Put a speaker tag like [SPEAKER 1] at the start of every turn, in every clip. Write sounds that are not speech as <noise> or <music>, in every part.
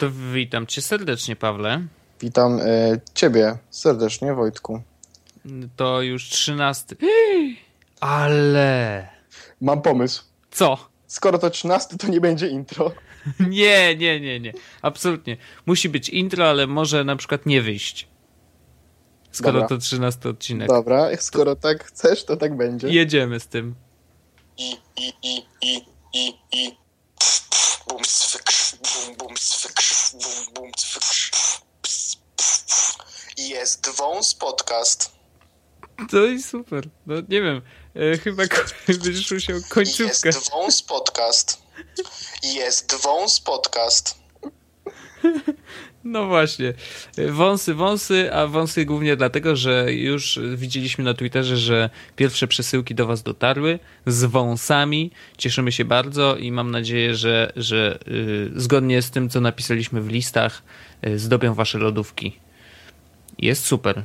[SPEAKER 1] To witam cię serdecznie, Pawle.
[SPEAKER 2] Witam y, ciebie serdecznie, Wojtku.
[SPEAKER 1] To już trzynasty. <gasps> Ale.
[SPEAKER 2] Mam pomysł.
[SPEAKER 1] Co?
[SPEAKER 2] Skoro to trzynasty, to nie będzie intro. <laughs>
[SPEAKER 1] Nie, nie, nie, nie. Absolutnie. Musi być intro, ale może na przykład nie wyjść. Skoro
[SPEAKER 2] Dobra.
[SPEAKER 1] to trzynasty odcinek.
[SPEAKER 2] Dobra, skoro tak chcesz, to tak będzie.
[SPEAKER 1] Jedziemy z tym.
[SPEAKER 3] i i i i i i bum swyk bum bum swyk bum bum ps, ps, ps. jest wąs podcast
[SPEAKER 1] To i super. No nie wiem. E, chyba ko- <laughs> będziesz musiał końcówkę.
[SPEAKER 3] jest wąs podcast jest wąs podcast <laughs>
[SPEAKER 1] No właśnie. Wąsy, wąsy, a wąsy głównie dlatego, że już widzieliśmy na Twitterze, że pierwsze przesyłki do Was dotarły z wąsami. Cieszymy się bardzo i mam nadzieję, że, że y, zgodnie z tym, co napisaliśmy w listach, y, zdobią Wasze lodówki. Jest super.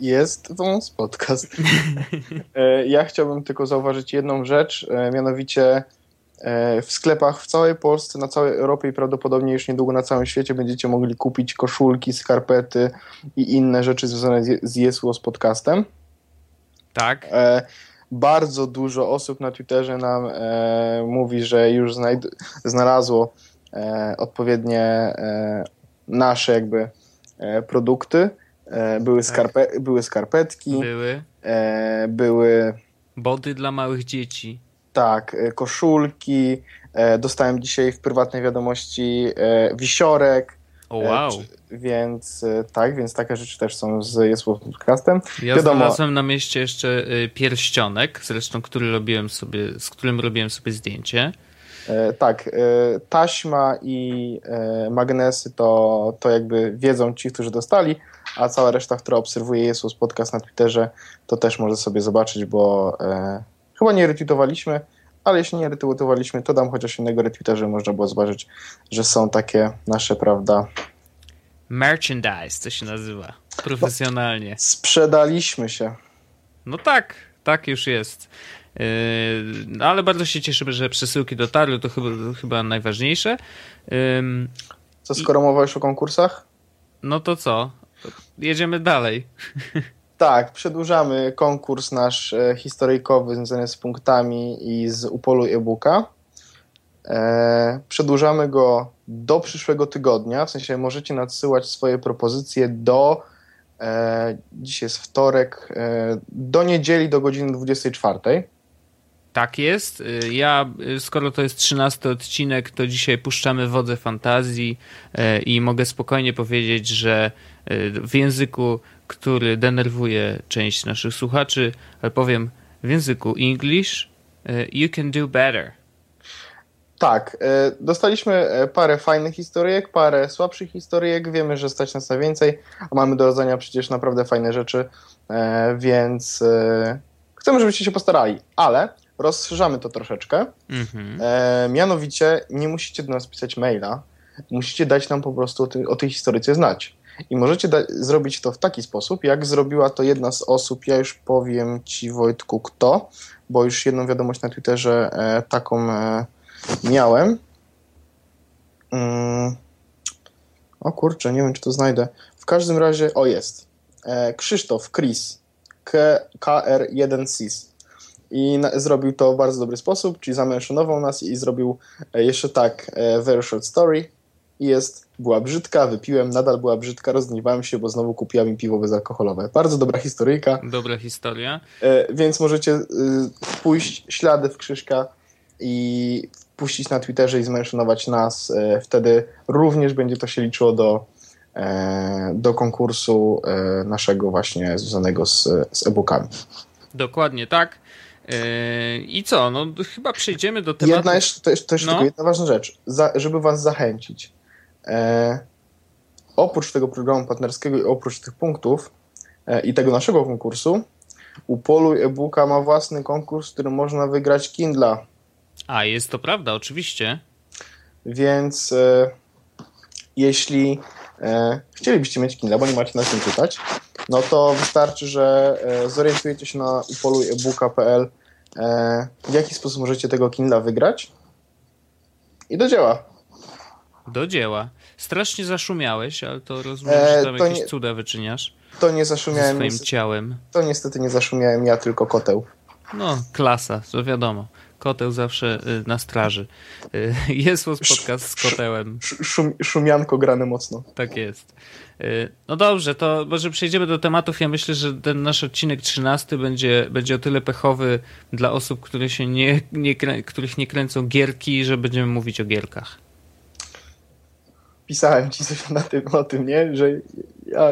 [SPEAKER 2] Jest wąs podcast. <laughs> E, ja chciałbym tylko zauważyć jedną rzecz, e, mianowicie w sklepach w całej Polsce, na całej Europie i prawdopodobnie już niedługo na całym świecie będziecie mogli kupić koszulki, skarpety i inne rzeczy związane z- Jesło z podcastem.
[SPEAKER 1] Tak?
[SPEAKER 2] E, bardzo dużo osób na Twitterze nam e, mówi, że już znalazło e, odpowiednie e, nasze jakby e, produkty. E, były, skarpe- były skarpetki,
[SPEAKER 1] Były.
[SPEAKER 2] e, były
[SPEAKER 1] Body dla małych dzieci.
[SPEAKER 2] Tak, e, koszulki. E, dostałem dzisiaj w prywatnej wiadomości e, wisiorek.
[SPEAKER 1] O
[SPEAKER 2] e,
[SPEAKER 1] wow.
[SPEAKER 2] czy- więc tak, więc takie rzeczy też są z Jesło Podcastem.
[SPEAKER 1] Ja
[SPEAKER 2] wiadomo-
[SPEAKER 1] znalazłem na mieście jeszcze pierścionek, zresztą który robiłem sobie, z którym robiłem sobie zdjęcie.
[SPEAKER 2] Tak, taśma i magnesy to, to jakby wiedzą ci, którzy dostali, a cała reszta, która obserwuje Jesus podcast na Twitterze, to też może sobie zobaczyć, bo chyba nie retweetowaliśmy, ale jeśli nie retweetowaliśmy, to dam chociaż innego retweeta, żeby można było zobaczyć, że są takie nasze, prawda.
[SPEAKER 1] Merchandise to się nazywa. Profesjonalnie.
[SPEAKER 2] Sprzedaliśmy się.
[SPEAKER 1] No tak, tak już jest. Yy, no ale bardzo się cieszymy, że przesyłki dotarły, to chyba, to chyba najważniejsze. Ym,
[SPEAKER 2] Co skoro mowa już o konkursach?
[SPEAKER 1] no to co? Jedziemy dalej. <laughs>
[SPEAKER 2] Tak, przedłużamy konkurs nasz e, historyjkowy związany z punktami i z upolu e-booka. E, przedłużamy go do przyszłego tygodnia, w sensie możecie nadsyłać swoje propozycje do, e, dziś jest wtorek, do niedzieli do godziny 24.
[SPEAKER 1] Tak jest. Ja, skoro to jest 13 odcinek, to dzisiaj puszczamy wodze fantazji i mogę spokojnie powiedzieć, że w języku, który denerwuje część naszych słuchaczy, ale powiem w języku English, yy, you can do better.
[SPEAKER 2] Tak, e, dostaliśmy e, parę fajnych historyjek, parę słabszych historyjek, wiemy, że stać nas na więcej, a mamy do rodzenia przecież naprawdę fajne rzeczy, e, więc e, chcemy, żebyście się postarali, ale rozszerzamy to troszeczkę,
[SPEAKER 1] Mhm.
[SPEAKER 2] e, mianowicie nie musicie do nas pisać maila, musicie dać nam po prostu o tej historyce znać. I możecie da- zrobić to w taki sposób, jak zrobiła to jedna z osób, ja już powiem Ci Wojtku kto, bo już jedną wiadomość na Twitterze e, taką e, miałem. Mm. O kurczę, nie wiem czy to znajdę. W każdym razie, o jest. E, Krzysztof, Chris, K- KR1SIS. I na, zrobił to w bardzo dobry sposób, czyli zamęszonował nas i zrobił e, jeszcze tak, e, very short story. I jest, była brzydka, wypiłem, nadal była brzydka, rozgniewałem się, bo znowu kupiła mi piwo bezalkoholowe. Bardzo dobra historyjka.
[SPEAKER 1] Dobra historia.
[SPEAKER 2] E, więc możecie y, pójść ślady w Krzyżka i puścić na Twitterze i zmęszonować nas. E, wtedy również będzie to się liczyło do, e, do konkursu e, naszego właśnie związanego z, z e-bookami.
[SPEAKER 1] Dokładnie tak. Yy, I co? No chyba przejdziemy do tematu.
[SPEAKER 2] Jedna jeszcze, to jeszcze
[SPEAKER 1] No.
[SPEAKER 2] tylko jedna ważna rzecz, za, żeby was zachęcić. E, oprócz tego programu partnerskiego i oprócz tych punktów e, i tego naszego konkursu, Upoluj e-booka ma własny konkurs, w którym można wygrać Kindla.
[SPEAKER 1] A, jest to prawda, oczywiście.
[SPEAKER 2] Więc e, jeśli e, chcielibyście mieć Kindle, bo nie macie na czym czytać, no to wystarczy, że e, zorientujecie się na upoluj-ebooka.pl e, w jaki sposób możecie tego Kindla wygrać i do dzieła.
[SPEAKER 1] Do dzieła. Strasznie zaszumiałeś, ale to rozumiem,
[SPEAKER 2] E,
[SPEAKER 1] że tam
[SPEAKER 2] to
[SPEAKER 1] jakieś
[SPEAKER 2] nie-
[SPEAKER 1] cuda wyczyniasz
[SPEAKER 2] To nie
[SPEAKER 1] ze
[SPEAKER 2] zaszumiałem,
[SPEAKER 1] swoim
[SPEAKER 2] niestety,
[SPEAKER 1] ciałem.
[SPEAKER 2] to niestety nie zaszumiałem ja, tylko koteł.
[SPEAKER 1] No, klasa, to wiadomo. Koteł zawsze y, na straży. Y, <laughs> Jest podcast z kotełem.
[SPEAKER 2] Sz- Szum, szumianko grane mocno.
[SPEAKER 1] Tak jest. Y, No dobrze, to może przejdziemy do tematów. Ja myślę, że ten nasz odcinek 13 będzie, będzie o tyle pechowy dla osób, które się nie, nie, których nie kręcą gierki, że będziemy mówić o gierkach.
[SPEAKER 2] Pisałem ci coś na tym, o tym, nie? Że ja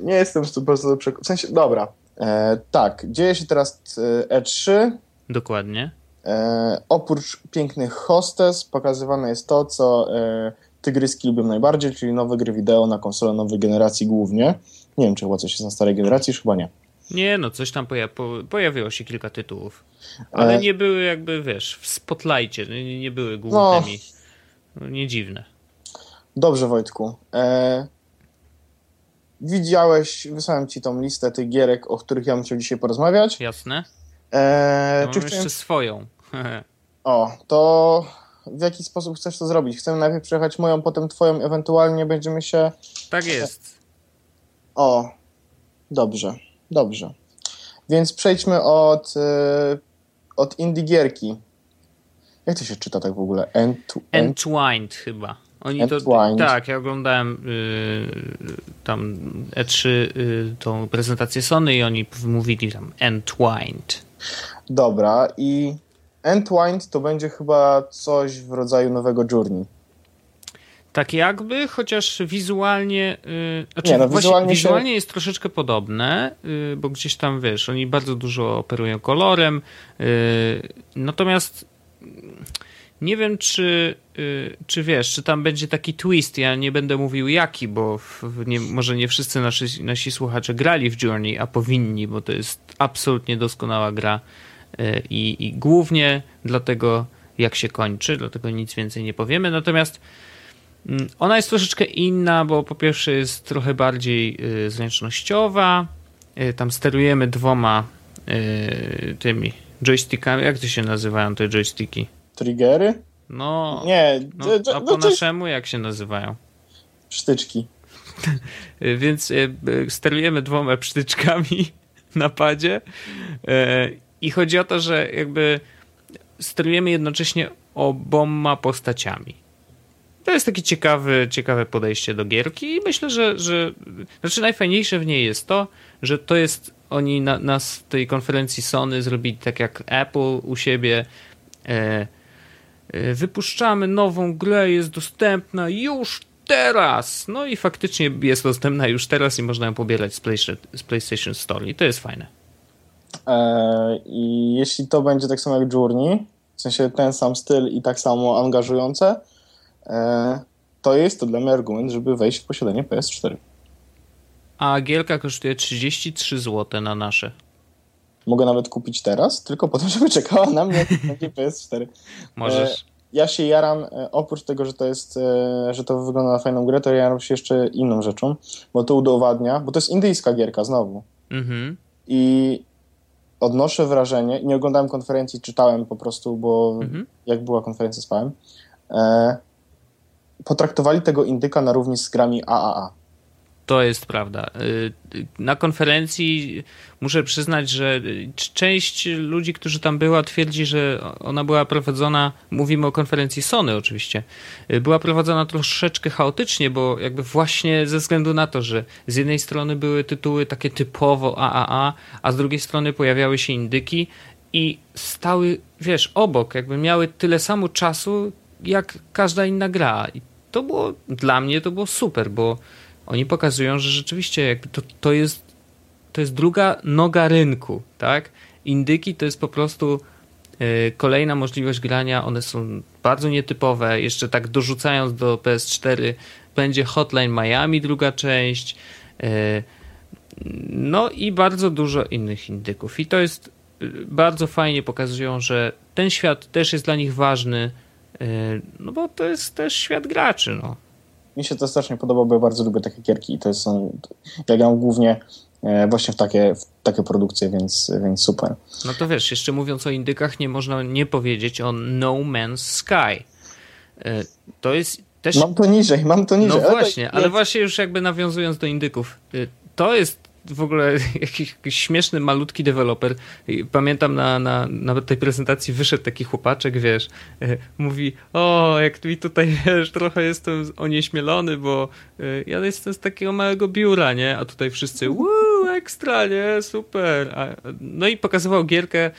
[SPEAKER 2] nie jestem 100% przekonany. W sensie, dobra. E, tak, dzieje się teraz e, E3.
[SPEAKER 1] Dokładnie.
[SPEAKER 2] E, oprócz pięknych hostes pokazywane jest to, co e, tygryski lubią najbardziej, czyli nowe gry wideo na konsolę nowej generacji głównie. Nie wiem, czy chyba coś jest na starej generacji, już chyba nie.
[SPEAKER 1] Nie, no coś tam poja po pojawiło się kilka tytułów. Ale
[SPEAKER 2] E.
[SPEAKER 1] nie były jakby, wiesz, w spotlightie, nie, nie były głównymi. No. Nie dziwne.
[SPEAKER 2] Dobrze, Wojtku. E, widziałeś, wysłałem ci tą listę tych gierek, o których ja bym chciał dzisiaj porozmawiać.
[SPEAKER 1] Jasne?
[SPEAKER 2] E,
[SPEAKER 1] Ja
[SPEAKER 2] czy
[SPEAKER 1] mam
[SPEAKER 2] chciałem...
[SPEAKER 1] jeszcze swoją. <laughs>
[SPEAKER 2] O, to w jaki sposób chcesz to zrobić? Chcemy najpierw przejechać moją, potem twoją, ewentualnie będziemy się...
[SPEAKER 1] tak jest.
[SPEAKER 2] O, dobrze, dobrze. Więc przejdźmy od, e, od indie gierki. Jak to się czyta tak w ogóle? End?
[SPEAKER 1] Entwined chyba. Oni to, tak, ja oglądałem y, tam E3 y, tą prezentację Sony i oni mówili tam Entwined.
[SPEAKER 2] Dobra, i Entwined to będzie chyba coś w rodzaju nowego Journey.
[SPEAKER 1] Tak jakby, chociaż wizualnie. Yy, znaczy
[SPEAKER 2] Nie, no, wizualnie się-
[SPEAKER 1] wizualnie jest troszeczkę podobne, yy, bo gdzieś tam wiesz, oni bardzo dużo operują kolorem. Yy, natomiast nie wiem, czy, yy, czy wiesz, czy tam będzie taki twist. Ja nie będę mówił jaki, bo w, nie, może nie wszyscy nasi, nasi słuchacze grali w Journey, a powinni, bo to jest absolutnie doskonała gra. Yy, I, I głównie dlatego, jak się kończy, dlatego nic więcej nie powiemy. Natomiast Mm, Ona jest troszeczkę inna, bo po pierwsze jest trochę bardziej y, zręcznościowa. Y, Tam sterujemy dwoma y, tymi joystickami. Jak to się nazywają te joysticki?
[SPEAKER 2] Triggery?
[SPEAKER 1] No,
[SPEAKER 2] Nie,
[SPEAKER 1] no a po naszemu jak się nazywają?
[SPEAKER 2] sztyczki. <laughs>
[SPEAKER 1] Więc y, sterujemy dwoma psztyczkami <laughs> na padzie y, i chodzi o to, że jakby sterujemy jednocześnie oboma postaciami. To jest takie ciekawe, ciekawe podejście do gierki i myślę, że, że znaczy najfajniejsze w niej jest to, że to jest oni na, na tej konferencji Sony zrobili tak jak Apple u siebie e, e, wypuszczamy nową grę, jest dostępna już teraz. No i faktycznie jest dostępna już teraz i można ją pobierać z PlayStation, z PlayStation Store i to jest fajne.
[SPEAKER 2] E, I jeśli to będzie tak samo jak Journey, w sensie ten sam styl i tak samo angażujące, e, to jest to dla mnie argument, żeby wejść w posiadanie PS4.
[SPEAKER 1] A gierka kosztuje 33 zł na nasze.
[SPEAKER 2] Mogę nawet kupić teraz, tylko po to, żeby czekała na mnie będzie <laughs> PS4.
[SPEAKER 1] Możesz.
[SPEAKER 2] Ja się jaram, e, oprócz tego, że to jest, e, że to wygląda na fajną grę, to ja jaram się jeszcze inną rzeczą, bo to udowadnia, bo to jest indyjska gierka znowu.
[SPEAKER 1] Mhm.
[SPEAKER 2] I odnoszę wrażenie, nie oglądałem konferencji, czytałem po prostu, bo
[SPEAKER 1] Mhm.
[SPEAKER 2] jak była konferencja spałem, e, potraktowali tego indyka na równi z grami AAA.
[SPEAKER 1] To jest prawda. Y, Na konferencji muszę przyznać, że część ludzi, którzy tam była, twierdzi, że ona była prowadzona, mówimy o konferencji Sony oczywiście, y, była prowadzona troszeczkę chaotycznie, bo jakby właśnie ze względu na to, że z jednej strony były tytuły takie typowo AAA, a z drugiej strony pojawiały się indyki i stały, wiesz, obok, jakby miały tyle samo czasu, jak każda inna gra. I to było, dla mnie to było super, bo oni pokazują, że rzeczywiście jakby to, to, jest, to jest druga noga rynku, tak? Indyki to jest po prostu y, kolejna możliwość grania, one są bardzo nietypowe, jeszcze tak dorzucając do PS4 będzie Hotline Miami druga część, y, no i bardzo dużo innych indyków. I to jest y, bardzo fajnie pokazują, że ten świat też jest dla nich ważny, no bo to jest też świat graczy, no.
[SPEAKER 2] Mi się to strasznie podoba, bo ja bardzo lubię takie gierki i to są, ja gram głównie e, właśnie w takie, w takie produkcje, więc, więc super.
[SPEAKER 1] No to wiesz, jeszcze mówiąc o indykach, nie można nie powiedzieć o No Man's Sky. E, To jest też...
[SPEAKER 2] Mam to niżej, mam to niżej.
[SPEAKER 1] No właśnie, ale właśnie już jakby nawiązując do indyków, y, to jest w ogóle <laughs> jakiś, jakiś śmieszny, malutki deweloper. Pamiętam na, na, na tej prezentacji wyszedł taki chłopaczek, wiesz, y, mówi, o, jak mi tutaj, <laughs> wiesz, trochę jestem onieśmielony, bo y, ja jestem z takiego małego biura, nie? A tutaj wszyscy, uuu, ekstra, nie? Super. No i pokazywał gierkę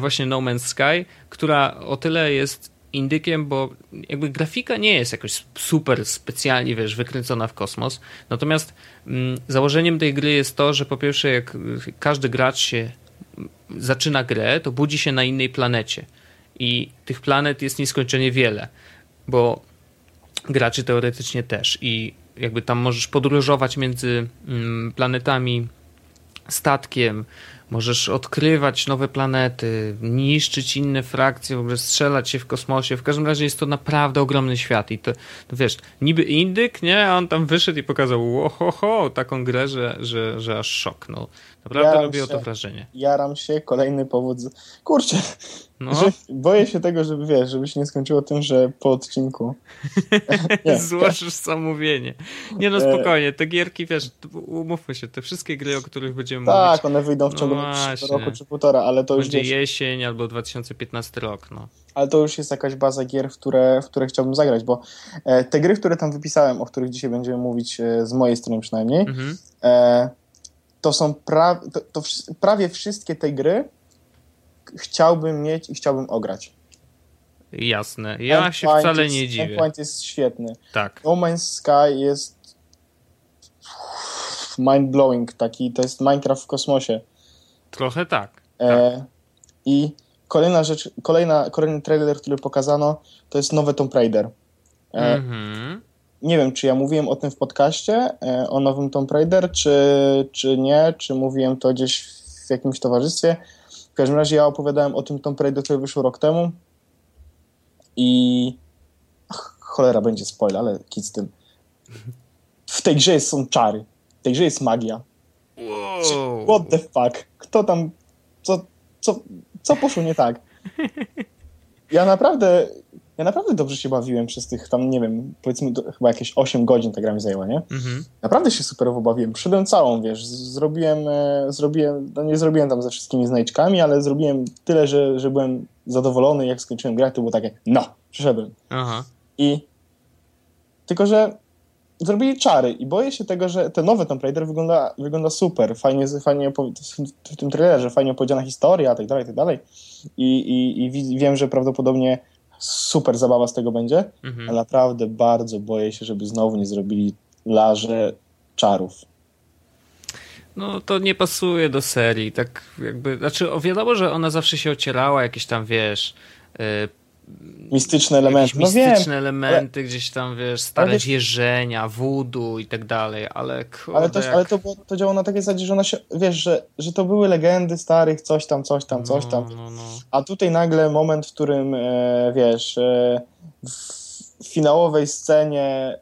[SPEAKER 1] właśnie No Man's Sky, która o tyle jest indykiem, bo jakby grafika nie jest jakoś super specjalnie, wiesz, wykręcona w kosmos. Natomiast mm, założeniem tej gry jest to, że po pierwsze, jak każdy gracz się zaczyna grę, to budzi się na innej planecie. I tych planet jest nieskończenie wiele, bo graczy teoretycznie też. I jakby tam możesz podróżować między mm, planetami statkiem, Możesz odkrywać nowe planety, niszczyć inne frakcje, w ogóle strzelać się w kosmosie. W każdym razie jest to naprawdę ogromny świat. I to, to wiesz, niby indyk, nie? A on tam wyszedł i pokazał ohoho, taką grę, że, że, że aż szok. No, naprawdę jaram robiło się, to wrażenie.
[SPEAKER 2] Jaram się, kolejny powód. Kurczę, no. Że boję się tego, żeby wiesz, żeby się nie skończyło tym, że po odcinku. <laughs>
[SPEAKER 1] Złożysz zamówienie. Nie no, spokojnie, te gierki, wiesz, umówmy się, te wszystkie gry, o których będziemy
[SPEAKER 2] tak,
[SPEAKER 1] mówić.
[SPEAKER 2] Tak, one wyjdą w ciągu no roku czy półtora, ale to
[SPEAKER 1] Będzie
[SPEAKER 2] już.
[SPEAKER 1] Będzie jesień albo 2015 rok, no.
[SPEAKER 2] Ale to już jest jakaś baza gier, w które, w które chciałbym zagrać, bo e, te gry, które tam wypisałem, o których dzisiaj będziemy mówić, e, z mojej strony przynajmniej, mhm. e, to są pra to, to prawie wszystkie te gry chciałbym mieć i chciałbym ograć.
[SPEAKER 1] Jasne. Ja Endpoint się wcale
[SPEAKER 2] jest,
[SPEAKER 1] nie dziwię.
[SPEAKER 2] Endpoint jest świetny.
[SPEAKER 1] Tak.
[SPEAKER 2] No Man's Sky jest mind-blowing taki, to jest Minecraft w kosmosie.
[SPEAKER 1] Trochę tak.
[SPEAKER 2] E, tak. I kolejna rzecz, kolejna, kolejny trailer, który pokazano, to jest nowy Tomb Raider. E, mm-hmm. Nie wiem, czy ja mówiłem o tym w podcaście, e, o nowym Tomb Raider, czy, czy nie, czy mówiłem to gdzieś w jakimś towarzystwie. W każdym razie ja opowiadałem o tym Tomb Raider, który wyszł rok temu i Ach, cholera, będzie spoiler, ale kit z tym. W tej grze są czary. W tej grze jest magia.
[SPEAKER 1] Wow.
[SPEAKER 2] What the fuck? Kto tam... Co, co, co poszło nie tak? Ja naprawdę... Ja naprawdę dobrze się bawiłem przez tych tam, nie wiem, powiedzmy chyba jakieś 8 godzin ta gra mi zajęła, nie? Mhm. Naprawdę się superowo bawiłem. Przyszedłem całą, wiesz, zrobiłem, e, zrobiłem, no nie zrobiłem tam ze wszystkimi znajdźkami, ale zrobiłem tyle, że, że byłem zadowolony, jak skończyłem grę, to było takie, no, przyszedłem. Aha. I tylko, że zrobili czary i boję się tego, że ten nowy Tomb Raider wygląda, wygląda super, fajnie, fajnie w tym trailerze, fajnie opowiedziana historia, tak dalej, tak dalej. I, i, i wiem, że prawdopodobnie super zabawa z tego będzie, mhm. ale naprawdę bardzo boję się, żeby znowu nie zrobili larze czarów.
[SPEAKER 1] No to nie pasuje do serii, tak jakby, znaczy wiadomo, że ona zawsze się ocierała, jakieś tam, wiesz, yy,
[SPEAKER 2] mistyczne elementy.
[SPEAKER 1] No mistyczne wiem, elementy, ale... gdzieś tam, wiesz, stare ale... wierzenia, voodoo i tak dalej, ale kurde,
[SPEAKER 2] Ale, to, jak... ale to, było, to działało na takiej zasadzie, że ona się, wiesz, że, że to były legendy starych, coś tam, coś tam, coś tam. No, no, no. A tutaj nagle moment, w którym, e, wiesz, e, w finałowej scenie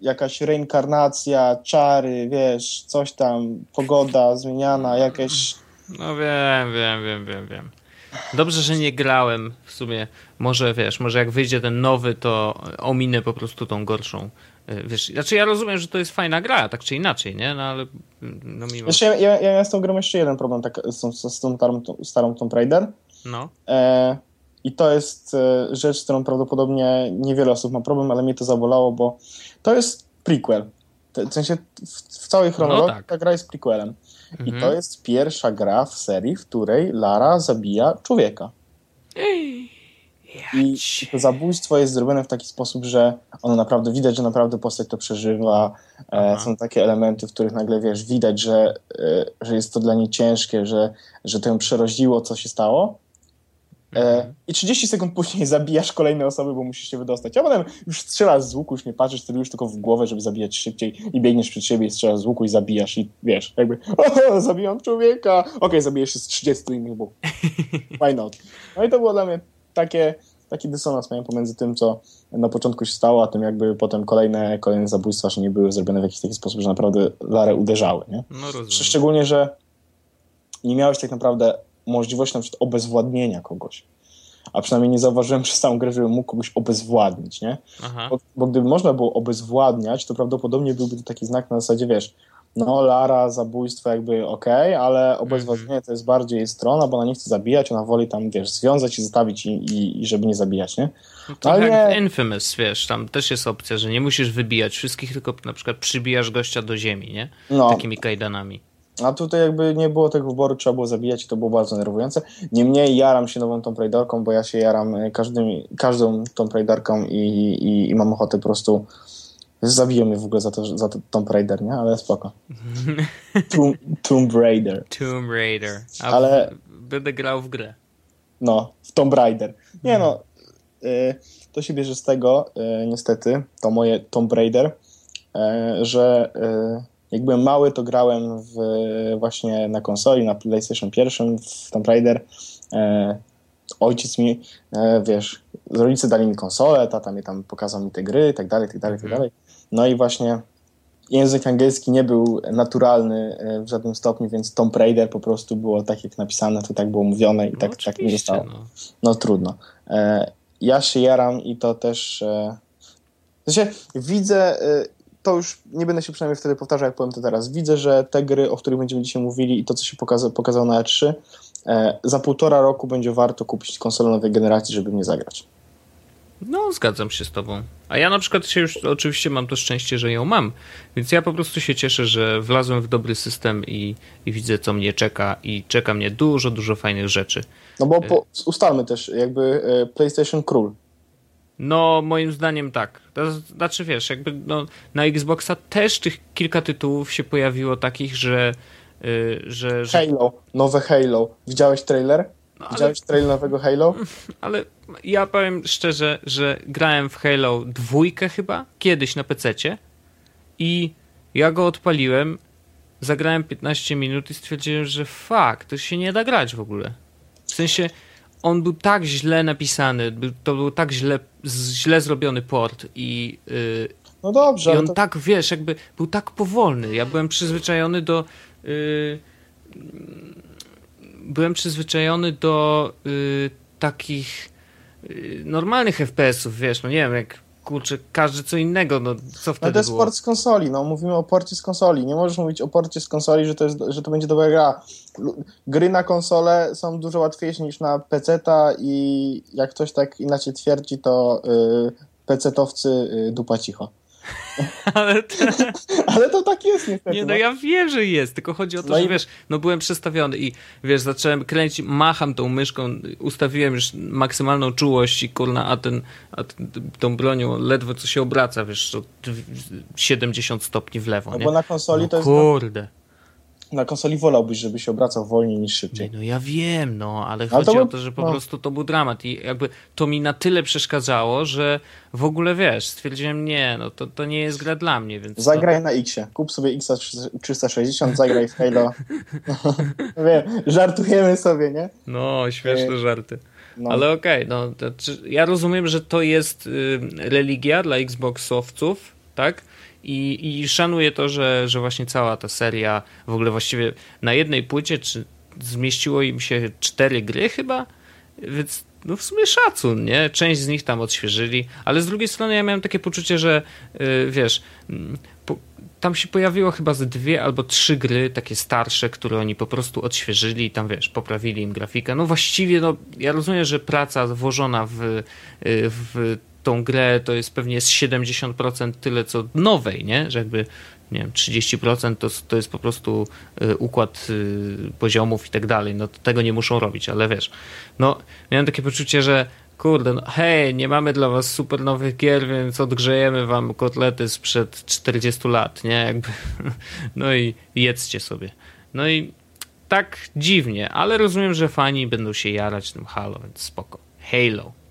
[SPEAKER 2] jakaś reinkarnacja, czary, wiesz, coś tam, pogoda zmieniana, jakieś...
[SPEAKER 1] No wiem, wiem, wiem, wiem, wiem. Dobrze, że nie grałem w sumie. Może wiesz, może jak wyjdzie ten nowy, to ominę po prostu tą gorszą. Y, wiesz, znaczy ja rozumiem, że to jest fajna gra, tak czy inaczej, nie? No ale no mimo...
[SPEAKER 2] Wiesz, ja, ja, ja z tą grą jeszcze jeden problem tak, z, tą, z tą starą, starą Tomb Raider.
[SPEAKER 1] No.
[SPEAKER 2] E, I to jest e, rzecz, z którą prawdopodobnie niewiele osób ma problem, ale mnie to zabolało, bo to jest prequel. W sensie w, w całej chronologii no tak. ta gra jest prequelem. Mhm. I to jest pierwsza gra w serii, w której Lara zabija człowieka. I, I to zabójstwo jest zrobione w taki sposób, że ono naprawdę widać, że naprawdę postać to przeżywa. E, są takie elementy, w których nagle wiesz, widać, że, e, że jest to dla niej ciężkie, że, że to ją przeroziło, co się stało. E, I 30 sekund później <laughs> zabijasz kolejne osoby, bo musisz się wydostać. A potem już strzelasz z łuku, już nie patrzysz, celujesz tylko w głowę, żeby zabijać szybciej i biegniesz przed siebie i strzelasz z łuku i zabijasz i wiesz, jakby <laughs> o, zabijam człowieka. Okej, okay, zabijesz się z 30 innych, bo <laughs> why not? No i to było dla mnie takie, taki dysonans miałem pomiędzy tym, co na początku się stało, a tym jakby potem kolejne, kolejne zabójstwa, że nie były zrobione w jakiś taki sposób, że naprawdę Larę uderzały, nie?
[SPEAKER 1] No rozumiem.
[SPEAKER 2] Szczególnie, że nie miałeś tak naprawdę możliwość na przykład obezwładnienia kogoś. a przynajmniej nie zauważyłem <laughs> przez całą grę, żebym mógł kogoś obezwładnić, nie?
[SPEAKER 1] Aha.
[SPEAKER 2] Bo, bo gdyby można było obezwładniać, to prawdopodobnie byłby to taki znak na zasadzie, wiesz, no Lara, zabójstwo jakby okej, ale obezwładnienie to jest bardziej strona, bo ona nie chce zabijać, ona woli tam, wiesz, związać i zostawić i, i, i żeby nie zabijać, nie?
[SPEAKER 1] No to
[SPEAKER 2] Ale
[SPEAKER 1] jak. Infamous, wiesz, tam też jest opcja, że nie musisz wybijać wszystkich, tylko na przykład przybijasz gościa do ziemi, nie?
[SPEAKER 2] No,
[SPEAKER 1] Takimi kajdanami.
[SPEAKER 2] A tutaj jakby nie było tego wyboru, trzeba było zabijać i to było bardzo nerwujące. Niemniej jaram się nową Tomb Raiderką, bo ja się jaram e, każdym, każdą Tomb Raiderką i, i, i mam ochotę po prostu zabiją mnie w ogóle za to, za to Tomb Raider, nie? Ale spoko. <laughs> Tomb, Tomb Raider.
[SPEAKER 1] Tomb Raider. A
[SPEAKER 2] Ale-
[SPEAKER 1] będę grał w grę.
[SPEAKER 2] No, w Tomb Raider. Nie no, y, to się bierze z tego, y, niestety, to moje Tomb Raider, y, że jak byłem mały, to grałem w, właśnie na konsoli, na PlayStation 1 w Tomb Raider. Y, ojciec mi, y, wiesz, rodzice dali mi konsolę, tata mi tam pokazał mi te gry, tak dalej, tak dalej, tak
[SPEAKER 1] Mhm.
[SPEAKER 2] dalej. No i właśnie język angielski nie był naturalny y, w żadnym stopniu, więc Tomb Raider po prostu było tak jak napisane, to tak było mówione i
[SPEAKER 1] No,
[SPEAKER 2] tak, tak nie zostało.
[SPEAKER 1] no.
[SPEAKER 2] No trudno. E, ja się jaram i to też. E, sensie widzę, e, to już nie będę się przynajmniej wtedy powtarzał, jak powiem to teraz. Widzę, że te gry, o których będziemy dzisiaj mówili i to, co się pokaza, pokazało na E3, e, za półtora roku będzie warto kupić konsolę nowej generacji, żeby w nie zagrać.
[SPEAKER 1] No, zgadzam się z tobą. A ja na przykład się już oczywiście mam to szczęście, że ją mam. Więc ja po prostu się cieszę, że wlazłem w dobry system i, i widzę, co mnie czeka. I czeka mnie dużo, dużo fajnych rzeczy.
[SPEAKER 2] No bo po, ustalmy też, jakby e, PlayStation Król.
[SPEAKER 1] No, moim zdaniem tak. To znaczy, wiesz, jakby no, na Xboxa też tych kilka tytułów się pojawiło takich, że. y, że, że
[SPEAKER 2] Halo, nowe Halo. Widziałeś trailer?
[SPEAKER 1] no, ale,
[SPEAKER 2] Widziałeś trailer nowego Halo? <laughs>
[SPEAKER 1] ale ja powiem szczerze, że grałem w Halo dwójkę chyba, kiedyś na PC-cie i ja go odpaliłem, zagrałem 15 minut i stwierdziłem, że fuck, to się nie da grać w ogóle. W sensie, on był tak źle napisany, to był tak źle, źle zrobiony port i, yy,
[SPEAKER 2] No dobrze,
[SPEAKER 1] i on
[SPEAKER 2] to,
[SPEAKER 1] tak, wiesz, jakby był tak powolny. Ja byłem przyzwyczajony do. Yy, byłem przyzwyczajony do yy, takich yy, normalnych FPS-ów, wiesz, no nie wiem, jak kurczę, każdy co innego, no co
[SPEAKER 2] No
[SPEAKER 1] wtedy
[SPEAKER 2] to jest
[SPEAKER 1] było?
[SPEAKER 2] port z konsoli, no mówimy o porcie z konsoli. Nie możesz mówić o porcie z konsoli, że to, jest, że to będzie dobra gra. Gry na konsole są dużo łatwiejsze niż na PC-ta i jak ktoś tak inaczej twierdzi, to yy, PC-towcy yy, dupa cicho. <laughs>
[SPEAKER 1] Ale to,
[SPEAKER 2] Ale to tak jest niestety.
[SPEAKER 1] nie, no ja wiem, że jest, tylko chodzi o to,
[SPEAKER 2] No
[SPEAKER 1] że
[SPEAKER 2] i-
[SPEAKER 1] wiesz, no byłem przestawiony i wiesz, zacząłem kręcić, macham tą myszką, ustawiłem już maksymalną czułość i kurna, a ten, a ten, tą bronią ledwo co się obraca, wiesz, to 70 stopni w lewo,
[SPEAKER 2] no
[SPEAKER 1] nie?
[SPEAKER 2] bo na konsoli
[SPEAKER 1] no
[SPEAKER 2] to jest...
[SPEAKER 1] kurde.
[SPEAKER 2] Na konsoli wolałbyś, żeby się obracał wolniej niż
[SPEAKER 1] Nie,
[SPEAKER 2] szybciej.
[SPEAKER 1] no ja wiem, no, ale
[SPEAKER 2] Ale
[SPEAKER 1] chodzi
[SPEAKER 2] to
[SPEAKER 1] o to, że po
[SPEAKER 2] no.
[SPEAKER 1] prostu to był dramat i jakby to mi na tyle przeszkadzało, że w ogóle wiesz, stwierdziłem, nie, no to, to nie jest gra dla mnie, więc.
[SPEAKER 2] Zagraj na X-ie. Kup sobie X 360, zagraj w Halo. <laughs> Wiem, żartujemy sobie, nie?
[SPEAKER 1] To, no, śmieszne żarty.
[SPEAKER 2] No.
[SPEAKER 1] Ale okej, no to, ja rozumiem, że to jest y, religia dla Xboxowców, tak? I, I szanuję to, że, że właśnie cała ta seria w ogóle właściwie na jednej płycie, czy zmieściło im się cztery gry chyba? Więc no w sumie szacun, nie? Część z nich tam odświeżyli, ale z drugiej strony ja miałem takie poczucie, że y, wiesz, mm, tam się pojawiło chyba z dwie albo trzy gry takie starsze, które oni po prostu odświeżyli i tam wiesz, poprawili im grafikę. No właściwie, no ja rozumiem, że praca włożona w, y, w tą grę to jest pewnie z 70% tyle co nowej, nie? Że jakby nie wiem, 30% to, to jest po prostu y, układ y, poziomów i tak dalej. No tego nie muszą robić, ale wiesz, no miałem takie poczucie, że kurde, no hej, nie mamy dla was super nowych gier, więc odgrzejemy wam kotlety sprzed 40 lat, nie? Jakby, <laughs> no i jedzcie sobie. No i tak dziwnie, ale rozumiem, że fani będą się jarać tym Halo, więc spoko. Halo.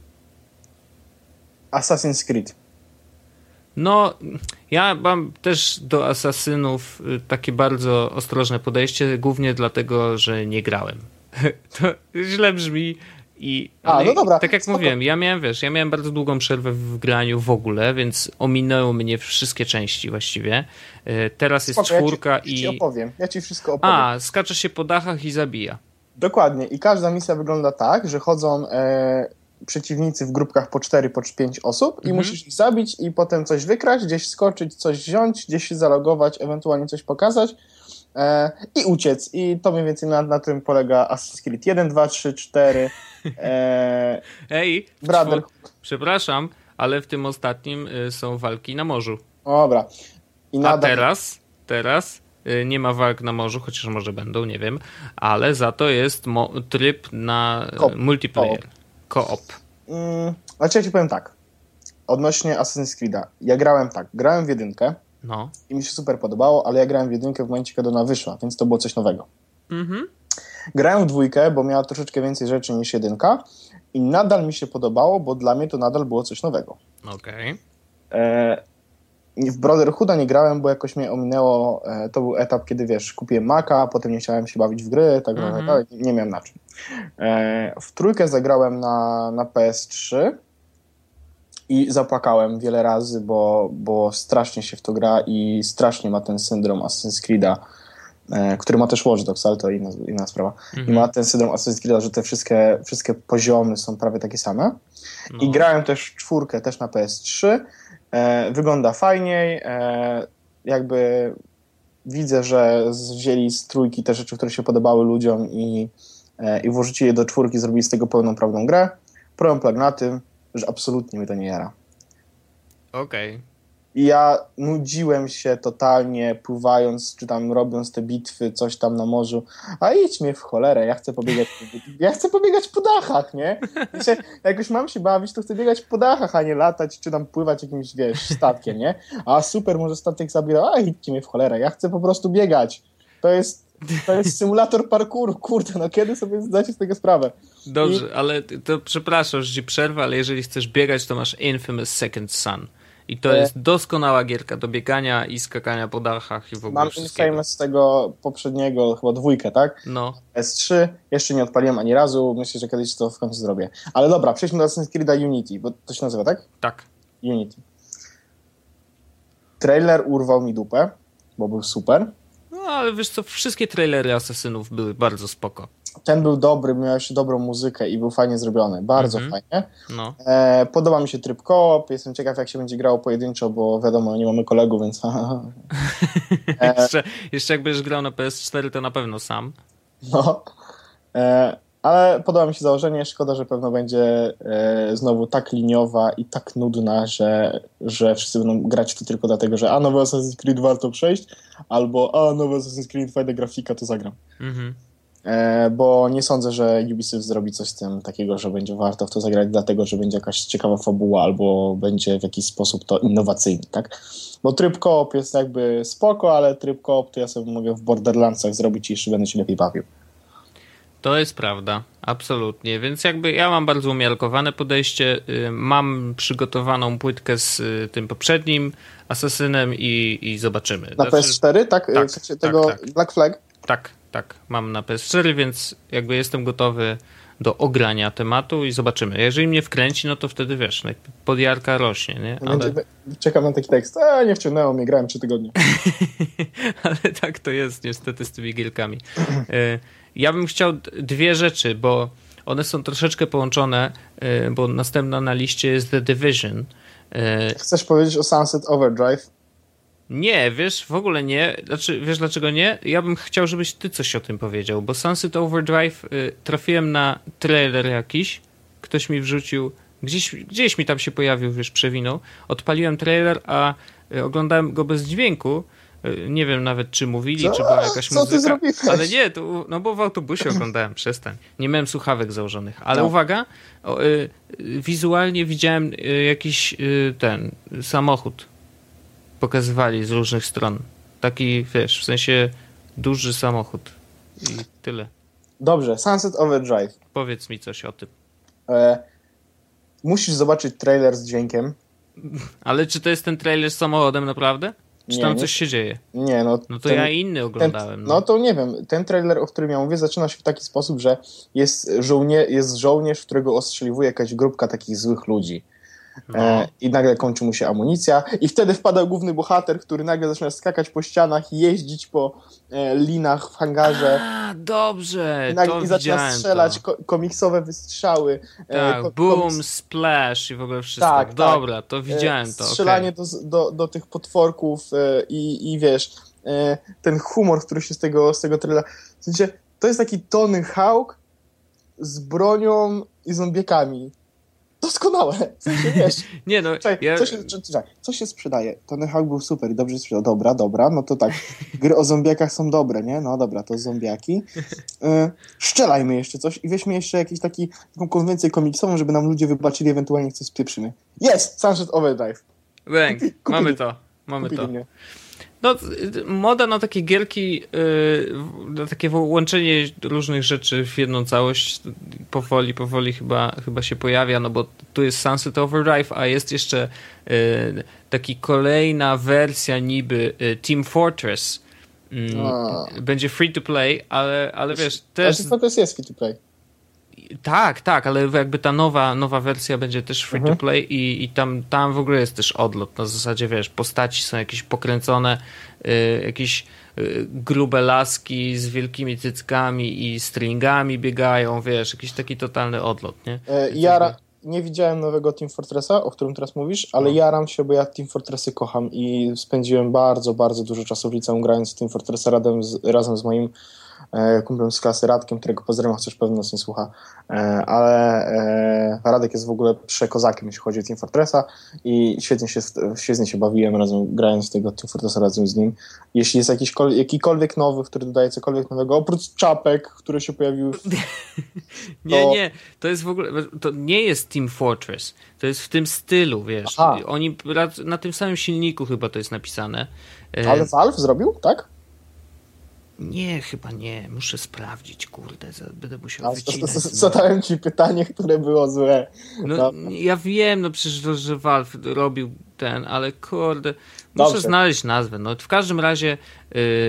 [SPEAKER 2] Assassin's Creed.
[SPEAKER 1] No, ja mam też do asasynów y, takie bardzo ostrożne podejście, głównie dlatego, że nie grałem. <laughs> To źle brzmi i
[SPEAKER 2] A, no dobra,
[SPEAKER 1] tak jak
[SPEAKER 2] spoko.
[SPEAKER 1] mówiłem, ja miałem, wiesz, ja miałem bardzo długą przerwę w graniu w ogóle, więc ominęły mnie wszystkie części właściwie. Y, Teraz jest
[SPEAKER 2] Spoko,
[SPEAKER 1] czwórka
[SPEAKER 2] ja ci, ja ci
[SPEAKER 1] i...
[SPEAKER 2] opowiem. Ja ci wszystko opowiem.
[SPEAKER 1] A, skacze się po dachach i zabija.
[SPEAKER 2] Dokładnie. I każda misja wygląda tak, że chodzą e, przeciwnicy w grupkach po 4, po 5 osób i
[SPEAKER 1] Mhm.
[SPEAKER 2] musisz ich zabić i potem coś wykraść, gdzieś skoczyć, coś wziąć, gdzieś się zalogować, ewentualnie coś pokazać e, i uciec. I to mniej więcej na, na tym polega Assassin's Creed 1, 2, 3, 4. E, <laughs>
[SPEAKER 1] Ej,
[SPEAKER 2] Brother.
[SPEAKER 1] przepraszam, ale w tym ostatnim y, są walki na morzu.
[SPEAKER 2] dobra. I
[SPEAKER 1] A
[SPEAKER 2] nadal,
[SPEAKER 1] teraz, teraz y, nie ma walk na morzu, chociaż może będą, nie wiem, ale za to jest tryb na
[SPEAKER 2] Koop.
[SPEAKER 1] multiplayer. Koop.
[SPEAKER 2] Mm, znaczy ja ci powiem tak. Odnośnie Assassin's Creed'a. Ja grałem tak. Grałem w jedynkę
[SPEAKER 1] No.
[SPEAKER 2] i mi się super podobało, ale ja grałem w jedynkę w momencie, kiedy ona wyszła, więc to było coś nowego.
[SPEAKER 1] Mhm.
[SPEAKER 2] Grałem w dwójkę, bo miała troszeczkę więcej rzeczy niż jedynka i nadal mi się podobało, bo dla mnie to nadal było coś nowego.
[SPEAKER 1] Okej.
[SPEAKER 2] E, w Brotherhooda nie grałem, bo jakoś mnie ominęło. E, to był etap, kiedy wiesz, kupiłem Maca, potem nie chciałem się bawić w gry, tak dalej, tak dalej, nie miałem na czym. E, w trójkę zagrałem na, na PS3 i zapłakałem wiele razy, bo, bo strasznie się w to gra i strasznie ma ten syndrom Assassin's Creed'a, e, który ma też Watch Dogs, ale to inna, inna sprawa. I
[SPEAKER 1] Mhm.
[SPEAKER 2] ma ten syndrom Assassin's Creed'a, że te wszystkie, wszystkie poziomy są prawie takie same.
[SPEAKER 1] No.
[SPEAKER 2] I grałem też w czwórkę, też na PS3. E, wygląda fajniej. E, jakby widzę, że wzięli z trójki te rzeczy, które się podobały ludziom i, e, i włożyli je do czwórki, zrobili z tego pełną prawdą grę. Problem polega na tym, że absolutnie mnie to nie jara.
[SPEAKER 1] Okej.
[SPEAKER 2] I ja nudziłem się totalnie, pływając, czy tam robiąc te bitwy, coś tam na morzu. A idź mnie w cholerę, ja chcę pobiegać, ja chcę pobiegać po dachach, nie? Sensie, jak już mam się bawić, to chcę biegać po dachach, a nie latać, czy tam pływać jakimś, wiesz, statkiem, nie? A super, może statek zabiera, a idźcie mnie w cholerę, ja chcę po prostu biegać. To jest, to jest symulator parkouru, kurde, no kiedy sobie zdacie z tego sprawę?
[SPEAKER 1] Dobrze, ale ty- to przepraszam, że ci przerwę, ale jeżeli chcesz biegać, to masz Infamous Second Son. I to
[SPEAKER 2] E.
[SPEAKER 1] jest doskonała gierka do biegania i skakania po dachach i w ogóle
[SPEAKER 2] Mam. Infamous z tego poprzedniego, chyba dwójkę, tak?
[SPEAKER 1] No,
[SPEAKER 2] S3. Jeszcze nie odpaliłem ani razu. Myślę, że kiedyś to w końcu zrobię. Ale dobra, przejdźmy do Assassin's Creed'a Unity, bo to się nazywa, tak?
[SPEAKER 1] tak.
[SPEAKER 2] Unity. Trailer urwał mi dupę, bo był super.
[SPEAKER 1] No, ale wiesz co, wszystkie trailery Asesynów były bardzo spoko.
[SPEAKER 2] Ten był dobry, miał jeszcze dobrą muzykę i był fajnie zrobiony. Bardzo
[SPEAKER 1] Mhm.
[SPEAKER 2] fajnie.
[SPEAKER 1] No,
[SPEAKER 2] E, podoba mi się tryb koop. Jestem ciekaw, jak się będzie grało pojedynczo, bo wiadomo, nie mamy kolegów, więc... <laughs> <laughs> e,
[SPEAKER 1] jeszcze, jeszcze jak będziesz grał na PS4, to na pewno sam.
[SPEAKER 2] No. E, ale podoba mi się założenie. Szkoda, że pewno będzie e, znowu tak liniowa i tak nudna, że, że wszyscy będą grać to tylko dlatego, że a nowy Assassin's Creed warto przejść, albo a nowy Assassin's Creed fajna grafika, to zagram.
[SPEAKER 1] Mhm.
[SPEAKER 2] Bo nie sądzę, że Ubisoft zrobi coś z tym takiego, że będzie warto w to zagrać, dlatego że będzie jakaś ciekawa fabuła, albo będzie w jakiś sposób to innowacyjny, tak? Bo tryb koop jest jakby spoko, ale tryb koop to ja sobie mogę w Borderlandsach zrobić i jeszcze będę się lepiej bawił.
[SPEAKER 1] To jest prawda, absolutnie. Więc jakby ja mam bardzo umiarkowane podejście. Y, Mam przygotowaną płytkę z y, tym poprzednim Asasynem i, i zobaczymy.
[SPEAKER 2] Na
[SPEAKER 1] Znaczy,
[SPEAKER 2] PS4, tak?
[SPEAKER 1] tak,
[SPEAKER 2] w sensie tego
[SPEAKER 1] tak, tak.
[SPEAKER 2] Black Flag?
[SPEAKER 1] Tak, tak. Mam na PS4, więc jakby jestem gotowy do ogrania tematu i zobaczymy. Jeżeli mnie wkręci, no to wtedy wiesz, no, podjarka rośnie, nie? Ale,
[SPEAKER 2] czekam na taki tekst. A, nie wciągnęło mnie, grałem trzy tygodnie. <laughs>
[SPEAKER 1] ale tak to jest niestety z tymi gierkami. Y, Ja bym chciał dwie rzeczy, bo one są troszeczkę połączone, y, bo następna na liście jest The Division. Y,
[SPEAKER 2] Chcesz powiedzieć o Sunset Overdrive?
[SPEAKER 1] Nie, wiesz, w ogóle nie. Znaczy, wiesz dlaczego nie? Ja bym chciał, żebyś ty coś o tym powiedział, bo Sunset Overdrive y, trafiłem na trailer jakiś, ktoś mi wrzucił, gdzieś, gdzieś mi tam się pojawił, wiesz, przewinął. Odpaliłem trailer, a y, oglądałem go bez dźwięku. Y, Nie wiem nawet, czy mówili,
[SPEAKER 2] Co?
[SPEAKER 1] czy była jakaś
[SPEAKER 2] Co ty
[SPEAKER 1] muzyka.
[SPEAKER 2] zrobiłeś?
[SPEAKER 1] Ale nie, to, no bo w autobusie oglądałem, przestań. Nie miałem słuchawek założonych. Ale
[SPEAKER 2] No.
[SPEAKER 1] uwaga, o, y, wizualnie widziałem y, jakiś y, ten samochód pokazywali z różnych stron. Taki, wiesz, w sensie duży samochód. I tyle.
[SPEAKER 2] Dobrze, Sunset Overdrive.
[SPEAKER 1] Powiedz mi coś o tym.
[SPEAKER 2] E, musisz zobaczyć trailer z dźwiękiem. <laughs>
[SPEAKER 1] Ale czy to jest ten trailer z samochodem naprawdę? Czy
[SPEAKER 2] Nie,
[SPEAKER 1] tam
[SPEAKER 2] nie.
[SPEAKER 1] coś się dzieje?
[SPEAKER 2] Nie, no.
[SPEAKER 1] No to
[SPEAKER 2] ten-
[SPEAKER 1] ja inny
[SPEAKER 2] ten,
[SPEAKER 1] oglądałem.
[SPEAKER 2] no to nie wiem, ten trailer, o którym ja mówię, zaczyna się w taki sposób, że jest, żołnie, jest żołnierz, którego ostrzeliwuje jakaś grupka takich złych ludzi.
[SPEAKER 1] No.
[SPEAKER 2] E, I nagle kończy mu się amunicja, i wtedy wpada główny bohater, który nagle zaczyna skakać po ścianach jeździć po e, linach w hangarze.
[SPEAKER 1] A, dobrze,
[SPEAKER 2] I, nagle,
[SPEAKER 1] to
[SPEAKER 2] i zaczyna strzelać
[SPEAKER 1] to.
[SPEAKER 2] ko- komiksowe wystrzały. e,
[SPEAKER 1] Tak,
[SPEAKER 2] ko-
[SPEAKER 1] boom,
[SPEAKER 2] komiks-
[SPEAKER 1] splash i w ogóle wszystko.
[SPEAKER 2] Tak, tak.
[SPEAKER 1] Dobra, to
[SPEAKER 2] e,
[SPEAKER 1] widziałem to.
[SPEAKER 2] Strzelanie
[SPEAKER 1] okej.
[SPEAKER 2] do, do, do tych potworków i, i wiesz, ten humor, który się z tego, z tego trailera... W sensie, to jest taki Tony Hawk z bronią i zombiekami. Doskonałe. W sensie, <laughs> wiesz,
[SPEAKER 1] Nie no,
[SPEAKER 2] Czekaj,
[SPEAKER 1] ja,
[SPEAKER 2] co, się, czekaj, sprzedaje? Tony Hawk był super i dobrze sprzedał. Dobra, dobra, no to tak. Gry o zombiakach są dobre, nie? No dobra, to zombiaki. Y, szczelajmy jeszcze coś i weźmy jeszcze jakiś taki, taką konwencję komiksową, żeby nam ludzie wybaczyli ewentualnie coś spieprzymy. Jest! Sunset Overdrive. Kupi-
[SPEAKER 1] mamy to. Mamy
[SPEAKER 2] Kupili
[SPEAKER 1] to.
[SPEAKER 2] mnie.
[SPEAKER 1] No, y, moda na takie gierki, yy, na takie łączenie różnych rzeczy w jedną całość powoli, powoli chyba, chyba się pojawia, no bo tu jest Sunset Overdrive, a jest jeszcze yy, taki kolejna wersja niby yy, Team Fortress. Mm,
[SPEAKER 2] A.
[SPEAKER 1] Będzie free to play, ale, ale wiesz,
[SPEAKER 2] Ale
[SPEAKER 1] też
[SPEAKER 2] to jest free to play.
[SPEAKER 1] Tak, tak, ale jakby ta nowa, nowa wersja będzie też free
[SPEAKER 2] Mhm.
[SPEAKER 1] to play i, i tam, tam w ogóle jest też odlot. Na zasadzie, wiesz, postaci są jakieś pokręcone, y, jakieś y, grube laski z wielkimi cyckami i stringami biegają, wiesz, jakiś taki totalny odlot, nie?
[SPEAKER 2] E, Jara, nie widziałem nowego Team Fortressa, o którym teraz mówisz, ale
[SPEAKER 1] No.
[SPEAKER 2] jaram się, bo ja Team Fortressy kocham i spędziłem bardzo, bardzo dużo czasu w liceum grając w Team Fortressa razem z, razem z moim kumplem z klasy Radkiem, którego pozdrawiam, chociaż pewno nas nie słucha, e, ale e, Radek jest w ogóle przekozakiem, jeśli chodzi o Team Fortressa i świetnie się, świetnie się bawiłem razem, grając w tego Team Fortressa razem z nim. Jeśli jest jakiś, jakikolwiek nowy, który dodaje cokolwiek nowego, oprócz czapek, które się pojawiły w <laughs>
[SPEAKER 1] Nie,
[SPEAKER 2] to-
[SPEAKER 1] nie, to jest w ogóle, to nie jest Team Fortress, to jest w tym stylu, wiesz.
[SPEAKER 2] Aha.
[SPEAKER 1] Oni na tym samym silniku chyba to jest napisane. E,
[SPEAKER 2] Ale Valve zrobił, tak?
[SPEAKER 1] Nie, chyba nie, muszę sprawdzić, kurde, będę musiał
[SPEAKER 2] A,
[SPEAKER 1] wycinać.
[SPEAKER 2] Zadałem ci pytanie, które było złe.
[SPEAKER 1] No,
[SPEAKER 2] Dobra.
[SPEAKER 1] ja wiem, no przecież, to, że Valve robił ten, ale kurde, muszę
[SPEAKER 2] Dobrze.
[SPEAKER 1] znaleźć nazwę. No, w każdym razie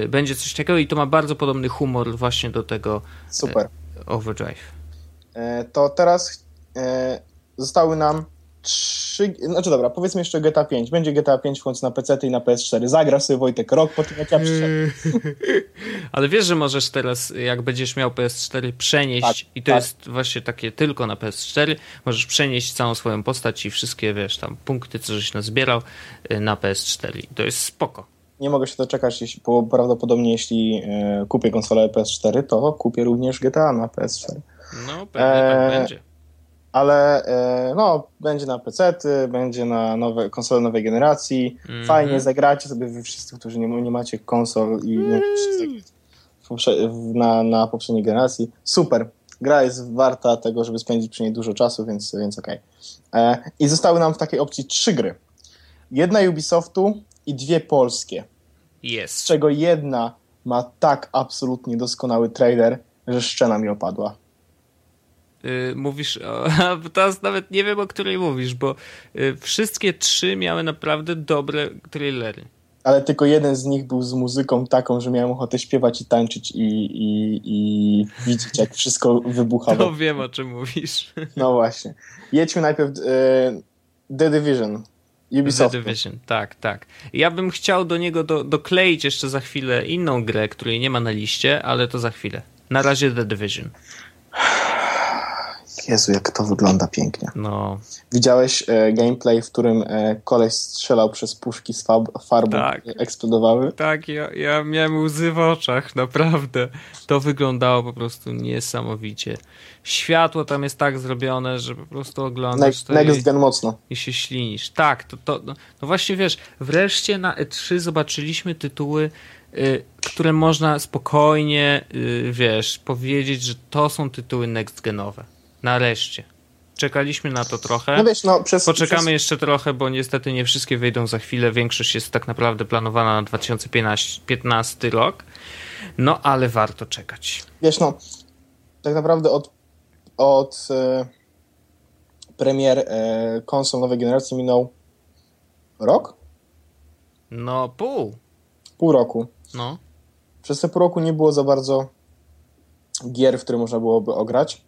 [SPEAKER 1] y, będzie coś takiego i to ma bardzo podobny humor właśnie do tego
[SPEAKER 2] Super.
[SPEAKER 1] Overdrive.
[SPEAKER 2] E, to teraz e, zostały nam trzy. Znaczy dobra, powiedzmy jeszcze GTA 5. Będzie GTA 5 w końcu na PC i na PS4. Zagra sobie Wojtek rok po tym, jak ja przyszedłem. <laughs>
[SPEAKER 1] Ale wiesz, że możesz teraz, jak będziesz miał PS4, przenieść,
[SPEAKER 2] Tak,
[SPEAKER 1] i to
[SPEAKER 2] tak.
[SPEAKER 1] jest właśnie takie tylko na PS4, możesz przenieść całą swoją postać i wszystkie, wiesz, tam punkty, co żeś nazbierał y, na PS4. I to jest spoko.
[SPEAKER 2] Nie mogę się doczekać, jeśli, bo prawdopodobnie jeśli e, kupię konsolę PS4, to kupię również GTA na PS4.
[SPEAKER 1] No, pewnie tak
[SPEAKER 2] Eee,
[SPEAKER 1] będzie.
[SPEAKER 2] Ale e, no, będzie na PC, będzie na nowe, konsole nowej generacji.
[SPEAKER 1] Mhm.
[SPEAKER 2] Fajnie zagracie sobie wy wszyscy, którzy nie, nie macie konsol i nie w- na, na poprzedniej generacji. Super. Gra jest warta tego, żeby spędzić przy niej dużo czasu, więc, więc okej. E, I zostały nam w takiej opcji trzy gry. Jedna Ubisoftu i dwie polskie. Z
[SPEAKER 1] Jest.
[SPEAKER 2] czego jedna ma tak absolutnie doskonały trailer, że szczena mi opadła.
[SPEAKER 1] Y, mówisz, <laughs> a teraz nawet nie wiem, o której mówisz, bo y, wszystkie trzy miały naprawdę dobre trailery.
[SPEAKER 2] Ale tylko jeden z nich był z muzyką taką, że miałem ochotę śpiewać i tańczyć i, i, i widzieć, jak wszystko wybucha.
[SPEAKER 1] To wiem, o czym mówisz. <laughs>
[SPEAKER 2] No właśnie. Jedźmy najpierw e, The Division. Ubisoft.
[SPEAKER 1] The Division, tak, tak. Ja bym chciał do niego do, dokleić jeszcze za chwilę inną grę, której nie ma na liście, ale to za chwilę. Na razie The Division. <sighs>
[SPEAKER 2] Jezu, jak to wygląda pięknie.
[SPEAKER 1] No,
[SPEAKER 2] Widziałeś e, gameplay, w którym e, koleś strzelał przez puszki z fab- farbą,
[SPEAKER 1] Tak.
[SPEAKER 2] które eksplodowały?
[SPEAKER 1] tak, ja, ja miałem łzy w oczach, naprawdę. To wyglądało po prostu niesamowicie. Światło tam jest tak zrobione, że po prostu oglądasz
[SPEAKER 2] Ne-
[SPEAKER 1] to.
[SPEAKER 2] Next Gen mocno.
[SPEAKER 1] i się ślinisz. Tak, to, to no, no właśnie wiesz, wreszcie na E3 zobaczyliśmy tytuły, y, które można spokojnie, y, wiesz, powiedzieć, że to są tytuły next genowe. Nareszcie. Czekaliśmy na to trochę.
[SPEAKER 2] No wiesz, no przez...
[SPEAKER 1] Poczekamy
[SPEAKER 2] przez,
[SPEAKER 1] jeszcze trochę, bo niestety nie wszystkie wyjdą za chwilę. Większość jest tak naprawdę planowana na 2015 rok. No ale warto czekać.
[SPEAKER 2] Wiesz, no, tak naprawdę od, od e, premier e, konsol nowej generacji minął rok?
[SPEAKER 1] No pół.
[SPEAKER 2] Pół roku.
[SPEAKER 1] No.
[SPEAKER 2] Przez te pół roku nie było za bardzo gier, w które można byłoby ograć.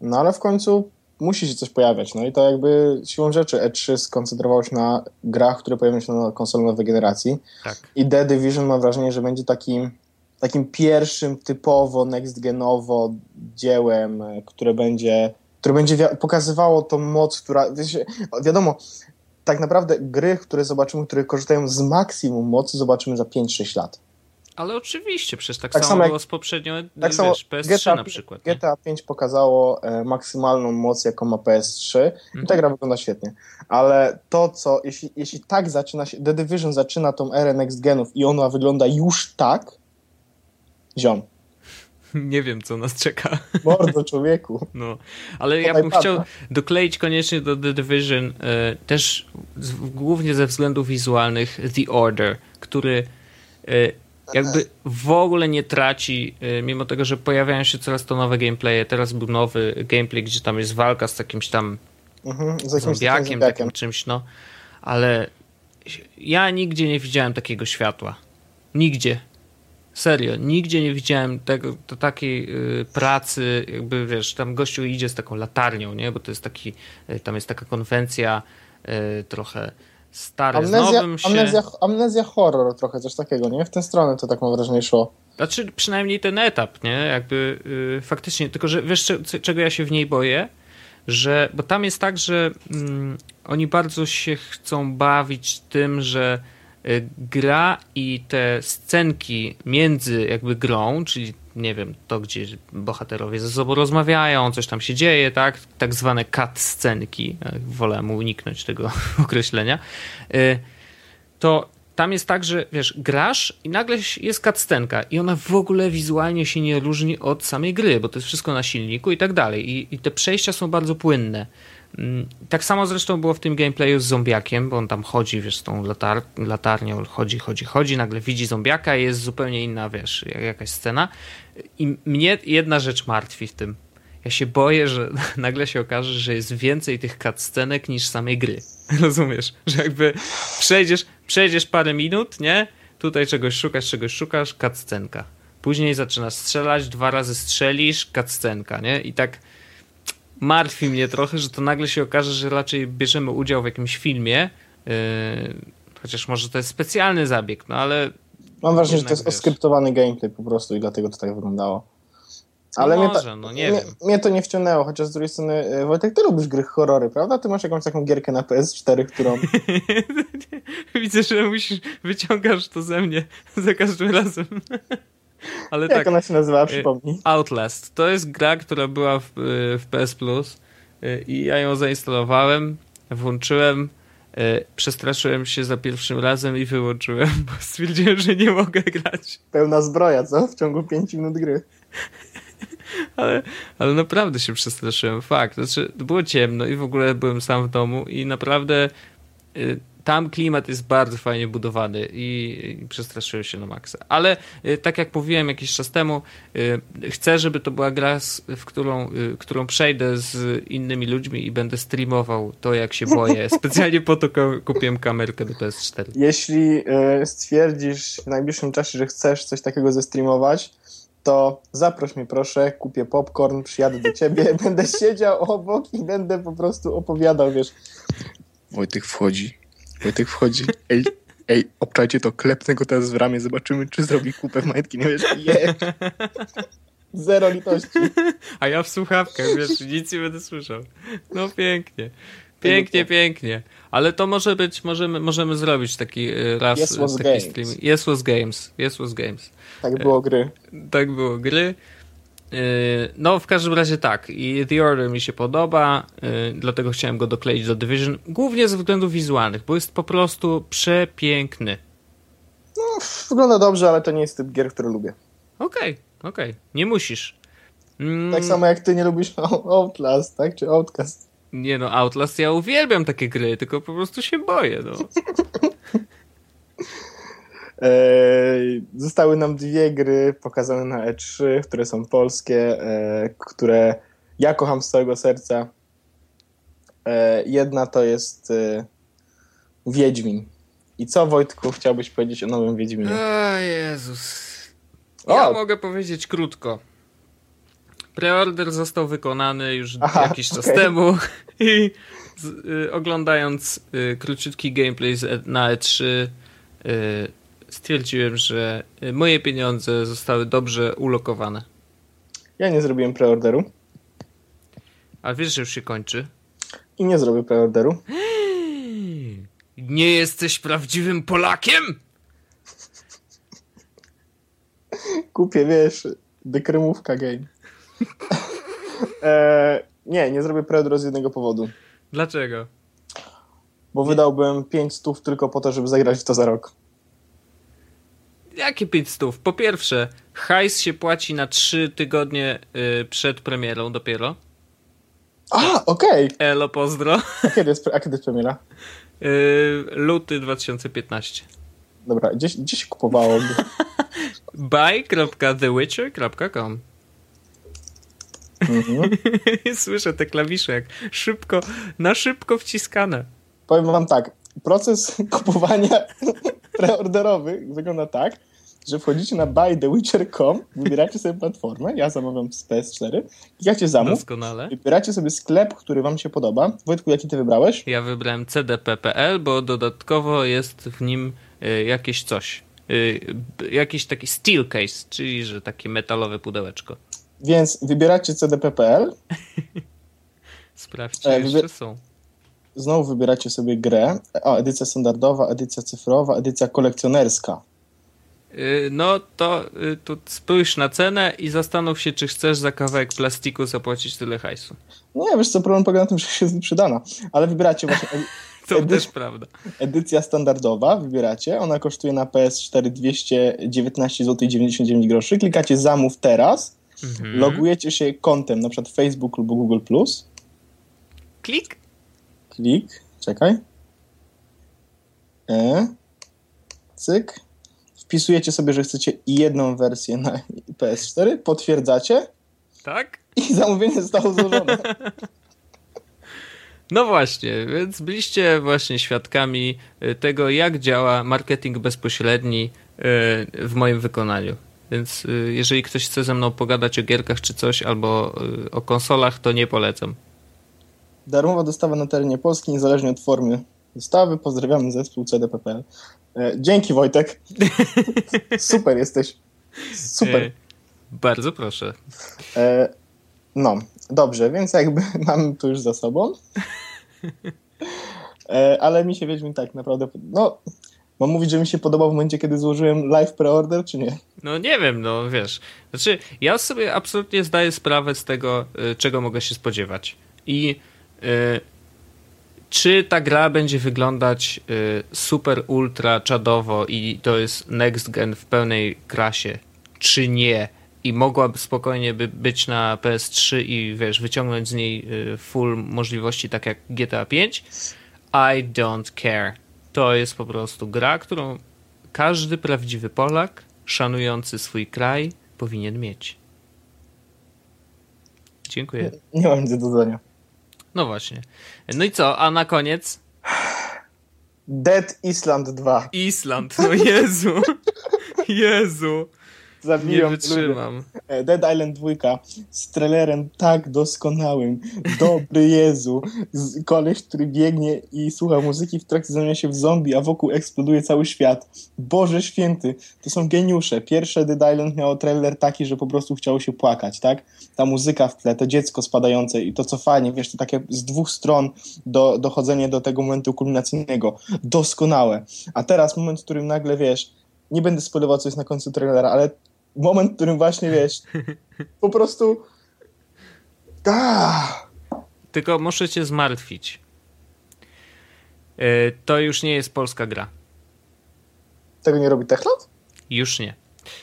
[SPEAKER 2] No ale w końcu musi się coś pojawiać. No i to jakby siłą rzeczy E3 skoncentrowało się na grach, które pojawią się na konsolę nowej generacji.
[SPEAKER 1] Tak.
[SPEAKER 2] I The Division mam wrażenie, że będzie takim, takim pierwszym typowo next-genowo dziełem, e, które będzie, które będzie pokazywało tą moc, która... Wiadomo, tak naprawdę gry, które zobaczymy, które korzystają z maksimum mocy, zobaczymy za 5-6 lat.
[SPEAKER 1] Ale oczywiście, przecież tak,
[SPEAKER 2] Tak
[SPEAKER 1] samo,
[SPEAKER 2] samo jak-
[SPEAKER 1] było z poprzednio,
[SPEAKER 2] tak
[SPEAKER 1] wiesz,
[SPEAKER 2] samo
[SPEAKER 1] PS3
[SPEAKER 2] GTA
[SPEAKER 1] na przykład. nie?
[SPEAKER 2] GTA 5 pokazało e, maksymalną moc, jaką ma PS3 i
[SPEAKER 1] Mhm.
[SPEAKER 2] ta gra wygląda świetnie. Ale to, co, jeśli, jeśli tak zaczyna się, The Division zaczyna tą erę next genów i ona wygląda już tak, ziom, <laughs>
[SPEAKER 1] Nie wiem, co nas czeka. <laughs>
[SPEAKER 2] mordo człowieku.
[SPEAKER 1] No, ale ja
[SPEAKER 2] Podaj
[SPEAKER 1] bym
[SPEAKER 2] pada.
[SPEAKER 1] chciał dokleić koniecznie do The Division e, też z, głównie ze względów wizualnych The Order, który e, jakby w ogóle nie traci, e, mimo tego, że pojawiają się coraz to nowe gameplaye. Teraz był nowy gameplay, gdzie tam jest walka z jakimś tam
[SPEAKER 2] Mhm, z jakimś
[SPEAKER 1] zombiakiem. takim czymś, no. Ale ja nigdzie nie widziałem takiego światła. Nigdzie. Serio, nigdzie nie widziałem tego, to takiej y, pracy, jakby wiesz, tam gościu idzie z taką latarnią, nie? Bo to jest taki, y, tam jest taka konwencja y, trochę stary z
[SPEAKER 2] Amnezja,
[SPEAKER 1] nowym się.
[SPEAKER 2] amnezja, amnezja horror trochę, coś takiego, nie? W tę stronę to tak mam wrażenie szło.
[SPEAKER 1] Znaczy przynajmniej ten etap, nie? Jakby y, faktycznie, tylko że wiesz czego ja się w niej boję? Że, bo tam jest tak, że mm, oni bardzo się chcą bawić tym, że y, gra i te scenki między jakby grą, czyli nie wiem, to gdzie bohaterowie ze sobą rozmawiają, coś tam się dzieje, tak? Tak zwane cut scenki, e, wolę mu uniknąć tego <laughs> określenia, y, to tam jest tak, że wiesz, grasz i nagle jest cutscenka i ona w ogóle wizualnie się nie różni od samej gry, bo to jest wszystko na silniku i tak dalej. I, i te przejścia są bardzo płynne. Mm, Tak samo zresztą było w tym gameplayu z zombiakiem, bo on tam chodzi, wiesz, z tą latar latarnią, chodzi, chodzi, chodzi, nagle widzi zombiaka i jest zupełnie inna, wiesz, jak- jakaś scena. I mnie jedna rzecz martwi w tym. Ja się boję, że <laughs> nagle się okaże, że jest więcej tych cutscenek niż samej gry. <laughs> Rozumiesz? Że jakby przejdziesz, przejdziesz parę minut, nie? Tutaj czegoś szukasz, czegoś szukasz, cutscenka. Później zaczynasz strzelać, dwa razy strzelisz, cutscenka, nie? I tak martwi mnie trochę, że to nagle się okaże, że raczej bierzemy udział w jakimś filmie, yy, chociaż może to jest specjalny zabieg, no ale
[SPEAKER 2] Mam wrażenie, że to jest
[SPEAKER 1] wiesz.
[SPEAKER 2] oskryptowany gameplay po prostu i dlatego to tak wyglądało. Ale
[SPEAKER 1] no
[SPEAKER 2] mnie,
[SPEAKER 1] może,
[SPEAKER 2] to,
[SPEAKER 1] no nie
[SPEAKER 2] mnie,
[SPEAKER 1] wiem.
[SPEAKER 2] mnie to nie wciągnęło, chociaż z drugiej strony, e, Wojtek, ty lubisz gry horrory, prawda? Ty masz jakąś taką gierkę na PS4, którą... <laughs>
[SPEAKER 1] Widzę, że musisz, wyciągasz to ze mnie za każdym razem. Ale
[SPEAKER 2] Jak
[SPEAKER 1] tak,
[SPEAKER 2] ona się nazywa, przypomnij.
[SPEAKER 1] Outlast. To jest gra, która była w, y, w PS Plus y, i ja ją zainstalowałem, włączyłem, y, przestraszyłem się za pierwszym razem i wyłączyłem, <laughs> bo stwierdziłem, że nie mogę grać.
[SPEAKER 2] Pełna zbroja, co? W ciągu 5 minut gry. <laughs>
[SPEAKER 1] Ale, ale naprawdę się przestraszyłem, fakt. Znaczy, było ciemno i w ogóle byłem sam w domu i naprawdę y, tam klimat jest bardzo fajnie budowany i, i przestraszyłem się na maksa. Ale y, tak jak mówiłem jakiś czas temu, y, chcę, żeby to była gra, z- w którą, y, którą przejdę z innymi ludźmi i będę streamował to, jak się boję. <laughs> Specjalnie po to kupiłem kamerkę do PS4.
[SPEAKER 2] Jeśli stwierdzisz w najbliższym czasie, że chcesz coś takiego zestreamować, to zaproś mnie proszę, kupię popcorn, przyjadę do ciebie, <laughs> będę siedział obok i będę po prostu opowiadał, wiesz. Wojtek wchodzi, Wojtek wchodzi, ej, ej, obczajcie to, klepnę go teraz w ramię, zobaczymy, czy zrobi kupę w majtki, nie wiesz, je. Zero litości.
[SPEAKER 1] A ja w słuchawkach, wiesz, nic nie będę słyszał. No pięknie. Pięknie, pięknie. Ale to może być, możemy, możemy zrobić taki y, raz
[SPEAKER 2] Yes was
[SPEAKER 1] taki
[SPEAKER 2] games.
[SPEAKER 1] stream. Yes was games. Yes was games.
[SPEAKER 2] Tak było gry.
[SPEAKER 1] Tak było gry. Y, No, w każdym razie tak. I The Order mi się podoba, y, dlatego chciałem go dokleić do Division, głównie ze względów wizualnych, bo jest po prostu przepiękny.
[SPEAKER 2] Wygląda dobrze, ale to nie jest typ gier, który lubię.
[SPEAKER 1] Okej, okej. Nie musisz. Mm,
[SPEAKER 2] Tak samo jak ty nie lubisz Outlast, tak? Czy Outcast.
[SPEAKER 1] Nie no, Outlast ja uwielbiam takie gry, tylko po prostu się boję, no. <laughs>
[SPEAKER 2] Eee, zostały nam dwie gry pokazane na E3, które są polskie, e, które ja kocham z całego serca. E, jedna to jest e, Wiedźmin. I co, Wojtku, chciałbyś powiedzieć o nowym Wiedźminie?
[SPEAKER 1] O Jezus. Ja
[SPEAKER 2] O!
[SPEAKER 1] mogę powiedzieć krótko. Preorder został wykonany już
[SPEAKER 2] Aha,
[SPEAKER 1] jakiś czas
[SPEAKER 2] okej.
[SPEAKER 1] temu <laughs> i z, y, oglądając y, króciutki gameplay z, E- na E3 y, stwierdziłem, że y, moje pieniądze zostały dobrze ulokowane.
[SPEAKER 2] Ja nie zrobiłem preorderu
[SPEAKER 1] A wiesz, że już się kończy?
[SPEAKER 2] i nie zrobię preorderu.
[SPEAKER 1] Nie jesteś prawdziwym Polakiem? <laughs>
[SPEAKER 2] Kupię, wiesz, dekremówka game. <laughs> e, nie, nie zrobię preorderu z jednego powodu.
[SPEAKER 1] Dlaczego?
[SPEAKER 2] Bo wydałbym 5 stów tylko po to, żeby zagrać w to za rok.
[SPEAKER 1] Jakie 500? Po pierwsze, hajs się płaci na 3 tygodnie y, przed premierą dopiero.
[SPEAKER 2] A, okej.
[SPEAKER 1] Elo, pozdro.
[SPEAKER 2] A kiedy jest, a kiedy jest premiera?
[SPEAKER 1] Y, luty 2015.
[SPEAKER 2] Dobra, gdzie, gdzie się kupowało? <laughs>
[SPEAKER 1] buy.thewitcher.com
[SPEAKER 2] Mhm. <laughs>
[SPEAKER 1] Słyszę te klawisze jak szybko, na szybko wciskane.
[SPEAKER 2] Powiem wam tak, proces <laughs> kupowania preorderowych wygląda tak, że wchodzicie na buythewitcher.com, wybieracie sobie platformę, ja zamawiam z PS4, klikacie zamów,
[SPEAKER 1] Doskonale.
[SPEAKER 2] wybieracie sobie sklep, który wam się podoba. Wojtku, jaki ty wybrałeś?
[SPEAKER 1] Ja wybrałem cdp.pl, bo dodatkowo jest w nim y, jakieś coś. Y, jakiś taki steel case, czyli że takie metalowe pudełeczko.
[SPEAKER 2] Więc wybieracie cdp.pl, <laughs>
[SPEAKER 1] Sprawdźcie,
[SPEAKER 2] E,
[SPEAKER 1] jeszcze są.
[SPEAKER 2] znowu wybieracie sobie grę, o, edycja standardowa, edycja cyfrowa, edycja kolekcjonerska.
[SPEAKER 1] Y, No to y, tu spójrz na cenę i zastanów się, czy chcesz za kawałek plastiku zapłacić tyle hajsu.
[SPEAKER 2] Nie, wiesz co, problem polega na tym, że się jest przydana, ale wybieracie właśnie <laughs>
[SPEAKER 1] To
[SPEAKER 2] Edy-
[SPEAKER 1] też prawda.
[SPEAKER 2] edycja standardowa, wybieracie, ona kosztuje na PS4 219 zł 99 groszy, klikacie zamów teraz,
[SPEAKER 1] Mhm.
[SPEAKER 2] logujecie się kontem, na przykład Facebook lub Google+,
[SPEAKER 1] Klik.
[SPEAKER 2] klik, czekaj, e, cyk, wpisujecie sobie, że chcecie jedną wersję na PS4, potwierdzacie
[SPEAKER 1] Tak?
[SPEAKER 2] i zamówienie zostało złożone. <laughs>
[SPEAKER 1] No właśnie, więc byliście właśnie świadkami y, tego, jak działa marketing bezpośredni y, w moim wykonaniu. Więc y, jeżeli ktoś chce ze mną pogadać o gierkach czy coś, albo o konsolach, to nie polecam.
[SPEAKER 2] Darmowa dostawa na terenie Polski, niezależnie od formy dostawy. Pozdrawiamy zespół CDPPL. E, dzięki Wojtek. <laughs> Super jesteś. Super.
[SPEAKER 1] Y, Bardzo proszę.
[SPEAKER 2] E, no, dobrze, więc jakby <laughs> mamy to już za sobą. <laughs> E, ale mi się Wiedźmin tak naprawdę... No, mam mówić, że mi się podobał w momencie, kiedy złożyłem live preorder, czy nie?
[SPEAKER 1] No nie wiem, no wiesz. Znaczy, ja sobie absolutnie zdaję sprawę z tego, czego mogę się spodziewać. I y, czy ta gra będzie wyglądać y, super, ultra, czadowo i to jest next gen w pełnej krasie, czy nie? I mogłaby spokojnie by być na PS3 i wiesz, wyciągnąć z niej y, full możliwości, tak jak GTA 5. I don't care. To jest po prostu gra, którą każdy prawdziwy Polak szanujący swój kraj powinien mieć. Dziękuję.
[SPEAKER 2] Nie mam nic do dodania.
[SPEAKER 1] No właśnie. No i co? A na koniec?
[SPEAKER 2] Dead Island 2.
[SPEAKER 1] Island. No Jezu. Jezu. Nie
[SPEAKER 2] Zabiją
[SPEAKER 1] wytrzymam.
[SPEAKER 2] E, Dead Island 2 z trailerem tak doskonałym. Dobry <laughs> Jezu. Koleś, który biegnie i słucha muzyki w trakcie zamienia się w zombie, a wokół eksploduje cały świat. Boże święty, to są geniusze. Pierwsze Dead Island miało trailer taki, że po prostu chciało się płakać, tak? Ta muzyka w tle, to dziecko spadające i to co fajnie, wiesz, to takie z dwóch stron do, dochodzenie do tego momentu kulminacyjnego. Doskonałe. A teraz moment, w którym nagle, wiesz, nie będę spoilował, co jest na końcu trailera, ale moment, w którym właśnie, wiesz, <laughs> po prostu... Ah!
[SPEAKER 1] Tylko muszę cię zmartwić. E, To już nie jest polska gra.
[SPEAKER 2] Tego nie robi Techland?
[SPEAKER 1] Już nie.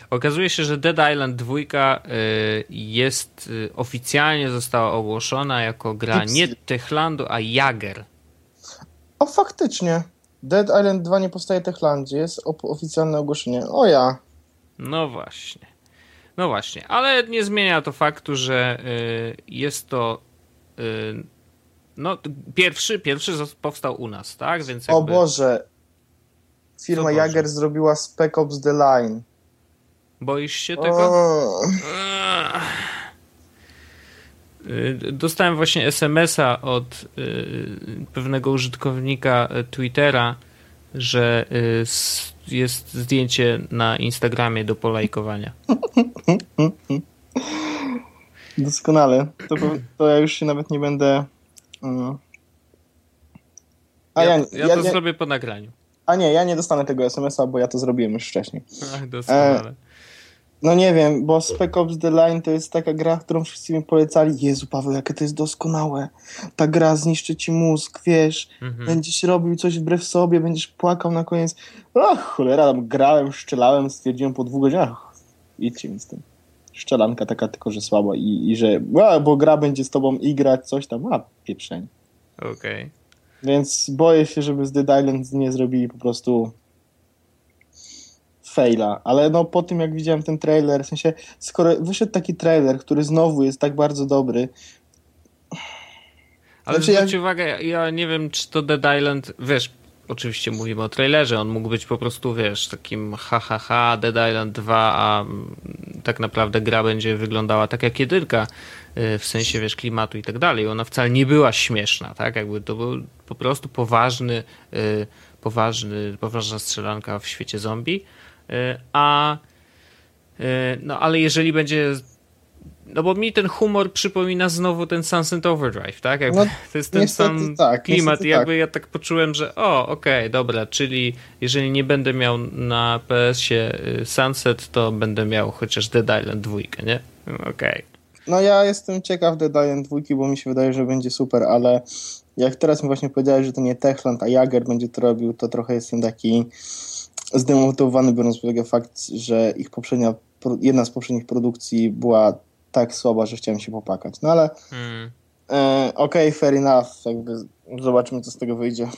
[SPEAKER 1] Okazuje się, że Dead Island 2 e, jest e, oficjalnie została ogłoszona jako gra nie Techlandu, a Jager.
[SPEAKER 2] O, faktycznie. Dead Island 2 nie powstaje w Techlandzie, jest oficjalne ogłoszenie. O ja.
[SPEAKER 1] No właśnie. No właśnie, ale nie zmienia to faktu, że y, jest to y, no pierwszy, pierwszy powstał u nas, tak? Więc
[SPEAKER 2] O
[SPEAKER 1] jakby,
[SPEAKER 2] Boże. Firma? Jager zrobiła Spec Ops The Line.
[SPEAKER 1] boisz się tego?
[SPEAKER 2] O.
[SPEAKER 1] Y, dostałem właśnie SMS-a od pewnego użytkownika Twittera, że jest zdjęcie na Instagramie do polajkowania. <laughs>
[SPEAKER 2] Doskonale. To, to ja już się nawet nie będę.
[SPEAKER 1] Mm. A ja, ja, ja, ja to ja, zrobię po nagraniu.
[SPEAKER 2] A nie, ja nie dostanę tego SMS-a, bo ja to zrobiłem już wcześniej.
[SPEAKER 1] Ach, doskonale. E,
[SPEAKER 2] no nie wiem, bo Spec Ops The Line to jest taka gra, którą wszyscy mi polecali. Jezu, Paweł, jakie to jest doskonałe. Ta gra zniszczy ci mózg, wiesz. Mhm. Będziesz robił coś wbrew sobie, będziesz płakał na koniec. Ach, cholera, tam grałem, szczelałem, stwierdziłem po dwóch godzinach. Idźcie mi z tym. Szczelanka taka tylko, że słaba i, i że, a, bo gra będzie z tobą i grać coś tam, a pieprzenie.
[SPEAKER 1] Okej. Okay.
[SPEAKER 2] Więc boję się, żeby z Dead Island nie zrobili po prostu faila, ale no po tym jak widziałem ten trailer, w sensie skoro wyszedł taki trailer, który znowu jest tak bardzo dobry,
[SPEAKER 1] ale znaczy, zwróć ja... uwagę, ja nie wiem, czy to Dead Island, wiesz, oczywiście mówimy o trailerze, on mógł być po prostu, wiesz, takim ha, ha, ha Dead Island 2, a tak naprawdę gra będzie wyglądała tak jak jedynka, y, w sensie, wiesz, klimatu i tak dalej. Ona wcale nie była śmieszna, tak? Jakby to był po prostu poważny, y, poważny, poważna strzelanka w świecie zombie. E, a e, no ale jeżeli będzie no bo mi ten humor przypomina znowu ten Sunset Overdrive, tak? Jakby, no, <laughs> to jest ten sam tak, klimat i jakby tak. ja tak poczułem, że o, okej, okay, dobra, czyli jeżeli nie będę miał na PS-ie y, Sunset, to będę miał chociaż Dead Island 2, nie? Okej. Okay.
[SPEAKER 2] No ja jestem ciekaw Dead Island 2, bo mi się wydaje, że będzie super, ale jak teraz mi właśnie powiedziałeś, że to nie Techland, a Jager będzie to robił, to trochę jestem taki zdemotywowany, biorąc pod uwagę fakt, że ich poprzednia, jedna z poprzednich produkcji była tak słaba, że chciałem się popakać. No ale hmm. e, okej, okay, fair enough, jakby zobaczymy, co z tego wyjdzie.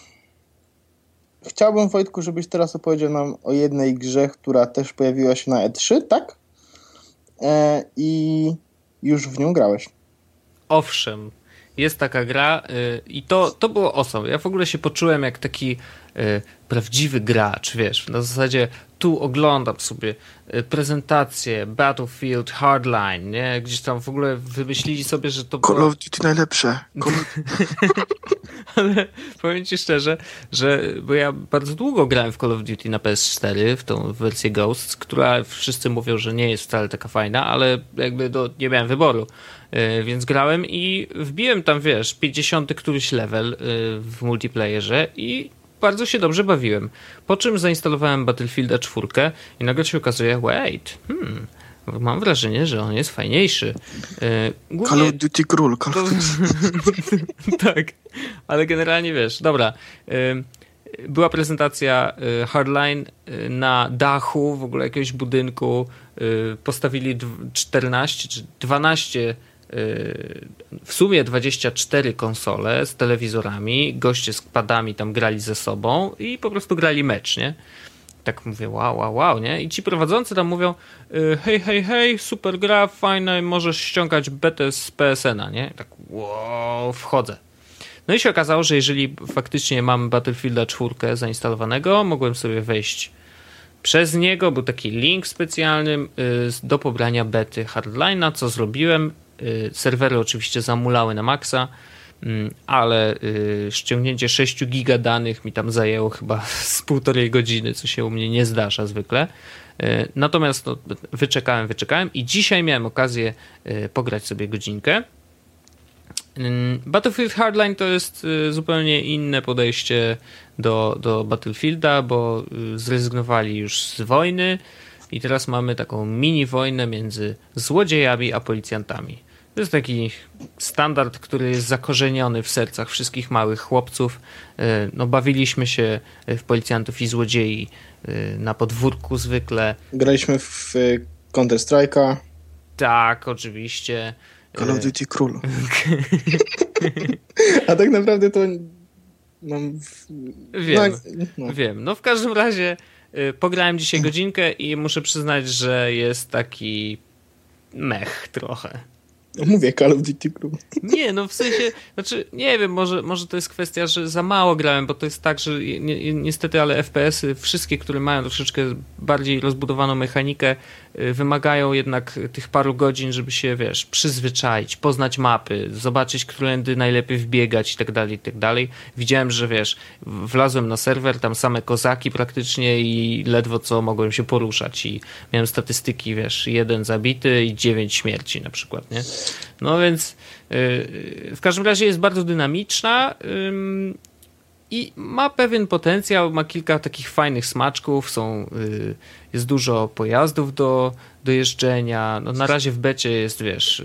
[SPEAKER 2] Chciałbym, Wojtku, żebyś teraz opowiedział nam o jednej grze, która też pojawiła się na E3, tak? E, I już w nią grałeś.
[SPEAKER 1] Owszem, jest taka gra y, i to, to było awesome. Ja w ogóle się poczułem jak taki y, prawdziwy gracz, wiesz, na zasadzie tu oglądam sobie y, prezentację Battlefield Hardline, nie? Gdzieś tam w ogóle wymyślili sobie, że to
[SPEAKER 2] Call było... of Duty najlepsze. Call... <laughs>
[SPEAKER 1] Ale powiem ci szczerze, że bo ja bardzo długo grałem w Call of Duty na PS4, w tą wersję Ghosts, która wszyscy mówią, że nie jest wcale taka fajna, ale jakby do, nie miałem wyboru. Y, więc grałem i wbiłem tam, wiesz, 50 któryś level y, w multiplayerze i bardzo się dobrze bawiłem. Po czym zainstalowałem Battlefielda 4 i nagle się okazuje, wait, hmm, mam wrażenie, że on jest fajniejszy.
[SPEAKER 2] E, głównie... Call of Duty Król. Call of
[SPEAKER 1] Duty. <laughs> tak, ale generalnie wiesz, dobra. E, była prezentacja e, Hardline na dachu w ogóle jakiegoś budynku. Postawili 14 czy 12 w sumie 24 konsole z telewizorami, goście z padami tam grali ze sobą i po prostu grali mecz, nie? Tak mówię, wow, wow, wow, nie? I ci prowadzący tam mówią, y, hej, hej, hej, super gra, fajna, możesz ściągać betę z PSN-a, nie? Tak, wow, wchodzę. No i się okazało, że jeżeli faktycznie mam Battlefielda 4 zainstalowanego, mogłem sobie wejść przez niego, był taki link specjalny y, do pobrania bety Hardline'a, co zrobiłem, Y, serwery oczywiście zamulały na maksa, mm, ale y, ściągnięcie 6 giga danych mi tam zajęło chyba <laughs> z półtorej godziny, co się u mnie nie zdarza zwykle. Y, natomiast no, wyczekałem, wyczekałem i dzisiaj miałem okazję pograć sobie godzinkę. Mm, Battlefield Hardline to jest zupełnie inne podejście do, do Battlefielda, bo zrezygnowali już z wojny i teraz mamy taką mini wojnę między złodziejami a policjantami. To jest taki standard, który jest zakorzeniony w sercach wszystkich małych chłopców. E, no, bawiliśmy się w policjantów i złodziei e, na podwórku zwykle.
[SPEAKER 2] Graliśmy w Counter Strike'a.
[SPEAKER 1] Tak, oczywiście.
[SPEAKER 2] Call of Duty Król. <laughs> A tak naprawdę to mam...
[SPEAKER 1] Wiem, no, no. wiem. No w każdym razie e, pograłem dzisiaj godzinkę i muszę przyznać, że jest taki mech trochę.
[SPEAKER 2] No mówię Call of Duty Crew.
[SPEAKER 1] Nie, no w sensie, znaczy nie wiem, może, może to jest kwestia, że za mało grałem, bo to jest tak, że ni niestety, ale FPS-y, wszystkie, które mają troszeczkę bardziej rozbudowaną mechanikę, wymagają jednak tych paru godzin, żeby się, wiesz, przyzwyczaić, poznać mapy, zobaczyć, którędy najlepiej wbiegać i tak dalej, i tak dalej. Widziałem, że wiesz, wlazłem na serwer, tam same kozaki praktycznie i ledwo co mogłem się poruszać i miałem statystyki, wiesz, jeden zabity i dziewięć śmierci na przykład, nie? No więc yy, w każdym razie jest bardzo dynamiczna i ma pewien potencjał, ma kilka takich fajnych smaczków, są, yy, jest dużo pojazdów do, do jeżdżenia. No, na razie w becie jest, wiesz,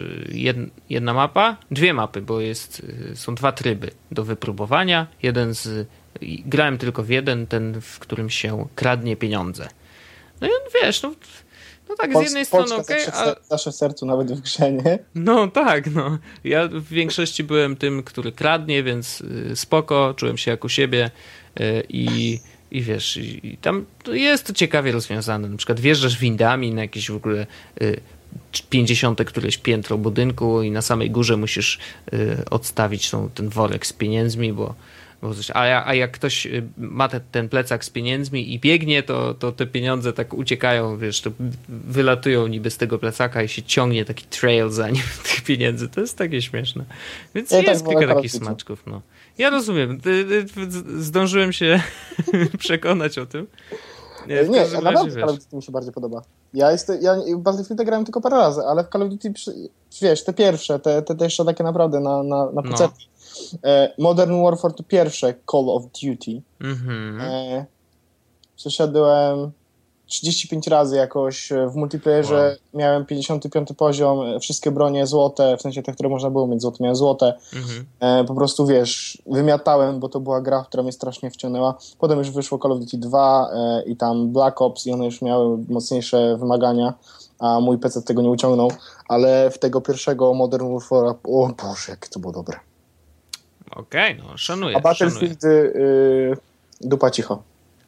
[SPEAKER 1] jedna, mapa, dwie mapy, bo jest, są dwa tryby do wypróbowania. Jeden z, grałem tylko w jeden, ten, w którym się kradnie pieniądze. No i wiesz, no no tak, z jednej strony okej, okay, ale...
[SPEAKER 2] W sercu, nawet w grze, nie?
[SPEAKER 1] No tak, no. Ja w większości byłem tym, który kradnie, więc y, spoko, czułem się jak u siebie y, i, i wiesz, i tam jest to ciekawie rozwiązane. Na przykład wjeżdżasz windami na jakieś w ogóle 50 y, któreś piętro budynku i na samej górze musisz odstawić tą, ten worek z pieniędzmi, bo a, a jak ktoś y, ma te, ten plecak z pieniędzmi i biegnie, to, to te pieniądze tak uciekają, wiesz, to wylatują niby z tego plecaka i się ciągnie taki trail za nim <laughs> tych pieniędzy. To jest takie śmieszne. Więc ja jest tak kilka takich smaczków. No. Ja rozumiem. Zdążyłem się <laughs> przekonać o tym.
[SPEAKER 2] Nie, nie naprawdę Call of Duty mi się bardziej podoba. Ja, jestem, ja w Battlefield grałem tylko parę razy, ale w Call of Duty, wiesz, te pierwsze, te, te, te jeszcze takie naprawdę na, na, na PC. No Modern Warfare to pierwsze Call of Duty. Mhm. E, przeszedłem 35 razy jakoś w multiplayerze. Wow. Miałem 55 poziom, wszystkie bronie złote, w sensie te, które można było mieć złote, miałem złote. Mhm. E, po prostu wiesz, wymiatałem, bo to była gra, która mnie strasznie wciągnęła. Potem już wyszło Call of Duty 2 i tam Black Ops i one już miały mocniejsze wymagania, a mój PC tego nie uciągnął. Ale w tego pierwszego Modern Warfare, o Boże, jak to było dobre.
[SPEAKER 1] Okej, okay, no szanuję.
[SPEAKER 2] A Battlefield yy, dupa cicho.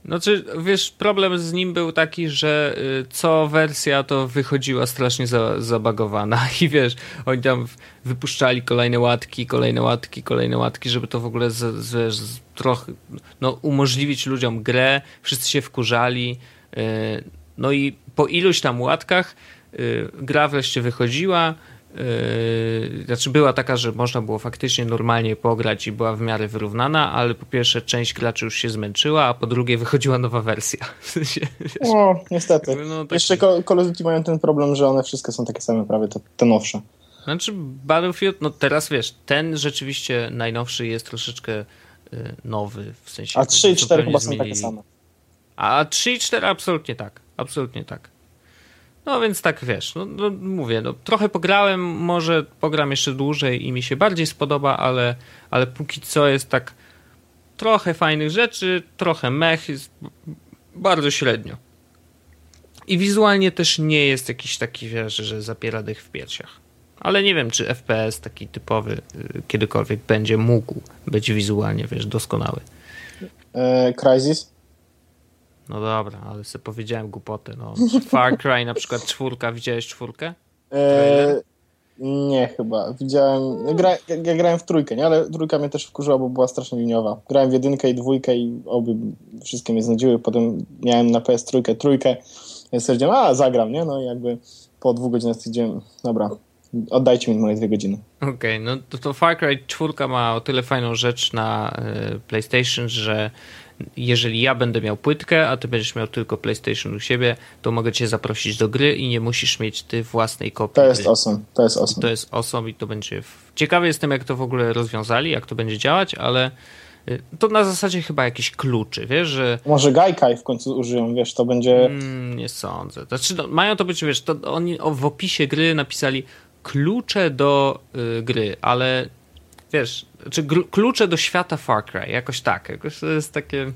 [SPEAKER 1] No czy wiesz, problem z nim był taki, że y, co wersja to wychodziła strasznie za, zabagowana <laughs> i wiesz, oni tam wypuszczali kolejne łatki, kolejne łatki, kolejne łatki, żeby to w ogóle z, z, z trochę no, umożliwić ludziom grę, wszyscy się wkurzali, y, no i po iluś tam łatkach y, gra wreszcie wychodziła, Yy, znaczy była taka, że można było faktycznie normalnie pograć i była w miarę wyrównana, ale po pierwsze część graczy już się zmęczyła, a po drugie wychodziła nowa wersja. <laughs>
[SPEAKER 2] No, niestety. No, tak... Jeszcze Call of Duty mają ten problem, że one wszystkie są takie same prawie, te, te nowsze.
[SPEAKER 1] Znaczy Battlefield, no teraz wiesz, ten rzeczywiście najnowszy jest troszeczkę y, nowy, w sensie...
[SPEAKER 2] A 3 i 4 chyba są takie same.
[SPEAKER 1] A 3 i 4 absolutnie tak, absolutnie tak. No więc tak wiesz, no, no, mówię, no, trochę pograłem, może pogram jeszcze dłużej i mi się bardziej spodoba, ale, ale póki co jest tak trochę fajnych rzeczy, trochę mech, jest bardzo średnio. I wizualnie też nie jest jakiś taki, wiesz, że zapiera dych w piersiach. Ale nie wiem, czy FPS taki typowy y, kiedykolwiek będzie mógł być wizualnie, wiesz, doskonały.
[SPEAKER 2] E?
[SPEAKER 1] No dobra, ale sobie powiedziałem głupotę. No. <laughs> Far Cry na przykład czwórka, widziałeś czwórkę?
[SPEAKER 2] Eee, nie, chyba. Widziałem. Ja, gra, ja, grałem w trójkę, nie? Ale trójka mnie też wkurzyła, bo była strasznie liniowa. Grałem w jedynkę i dwójkę i obie wszystkie mnie znudziły. Potem miałem na PS trójkę, trójkę, więc stwierdziłem, a zagram, nie? No i jakby po dwóch godzinach stwierdziłem, dobra, oddajcie mi moje dwie godziny.
[SPEAKER 1] Okej, okay, no to, to Far Cry 4 ma o tyle fajną rzecz na y, PlayStation, że jeżeli ja będę miał płytkę, a ty będziesz miał tylko PlayStation u siebie, to mogę cię zaprosić do gry i nie musisz mieć ty własnej kopii.
[SPEAKER 2] To jest awesome. To jest awesome.
[SPEAKER 1] To jest awesome i to będzie. Ciekawy jestem, jak to w ogóle rozwiązali, jak to będzie działać, ale y, to na zasadzie chyba jakieś kluczy, wiesz, że...
[SPEAKER 2] Może Gaikai w końcu użyją, wiesz, to będzie...
[SPEAKER 1] Mm, nie sądzę. Znaczy, no, mają to być, wiesz, to oni w opisie gry napisali klucze do y, gry, ale wiesz, czy klucze do świata Far Cry, jakoś tak, jakoś to jest takie...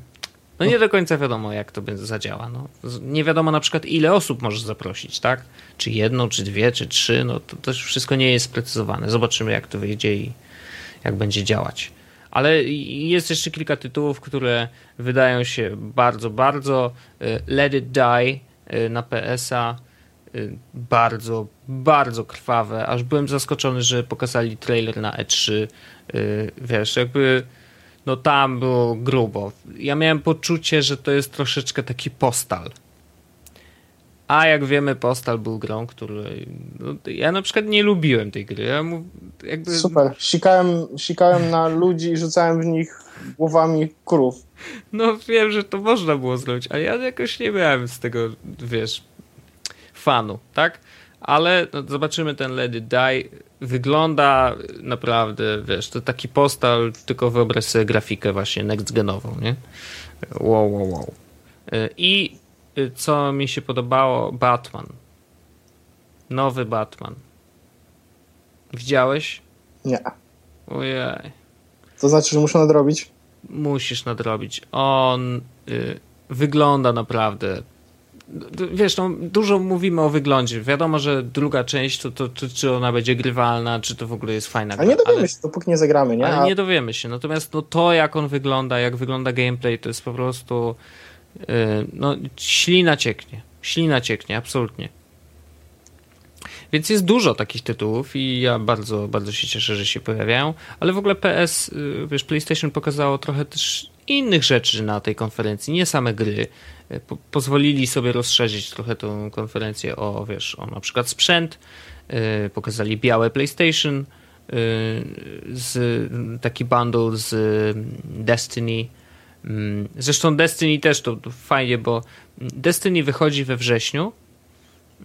[SPEAKER 1] No nie do końca wiadomo, jak to będzie zadziała. No. Nie wiadomo na przykład, ile osób możesz zaprosić, tak? Czy jedną, czy dwie, czy trzy, no to też wszystko nie jest sprecyzowane. Zobaczymy, jak to wyjdzie i jak będzie działać. Ale jest jeszcze kilka tytułów, które wydają się bardzo, bardzo. Y, Let It Die y, na PS-a bardzo, bardzo krwawe, aż byłem zaskoczony, że pokazali trailer na E3. Y, wiesz, jakby no tam było grubo. Ja miałem poczucie, że to jest troszeczkę taki postal. A jak wiemy, Postal był grą, której. No, ja na przykład nie lubiłem tej gry. Ja mu, jakby...
[SPEAKER 2] Super. Sikałem, sikałem na ludzi i rzucałem w nich głowami krów.
[SPEAKER 1] No wiem, że to można było zrobić, ale ja jakoś nie miałem z tego, wiesz, fanu, tak? Ale no, zobaczymy ten Let It Die. Wygląda naprawdę, wiesz, to taki postal, tylko wyobraź sobie grafikę właśnie next genową, nie? Wow, wow, wow. I co mi się podobało, Batman. Nowy Batman. Widziałeś?
[SPEAKER 2] Nie.
[SPEAKER 1] Ojej.
[SPEAKER 2] To znaczy, że muszę nadrobić?
[SPEAKER 1] Musisz nadrobić. On y, wygląda naprawdę. Wiesz, no, dużo mówimy o wyglądzie. Wiadomo, że druga część, to, to, to czy ona będzie grywalna, czy to w ogóle jest fajna.
[SPEAKER 2] Ale nie dowiemy ale, się, dopóki nie zagramy, nie?
[SPEAKER 1] Ale nie dowiemy się. Natomiast no, to, jak on wygląda, jak wygląda gameplay, to jest po prostu y, no, ślina cieknie. Ślina cieknie, absolutnie. Więc jest dużo takich tytułów i ja bardzo, bardzo się cieszę, że się pojawiają, ale w ogóle PS, y, wiesz, PlayStation pokazało trochę też innych rzeczy na tej konferencji, nie same gry. Y, po pozwolili sobie rozszerzyć trochę tą konferencję o, wiesz, o na przykład sprzęt, yy, pokazali białe PlayStation, yy, z, taki bundle z Destiny. Mm, zresztą Destiny też to, fajnie, bo Destiny wychodzi we wrześniu,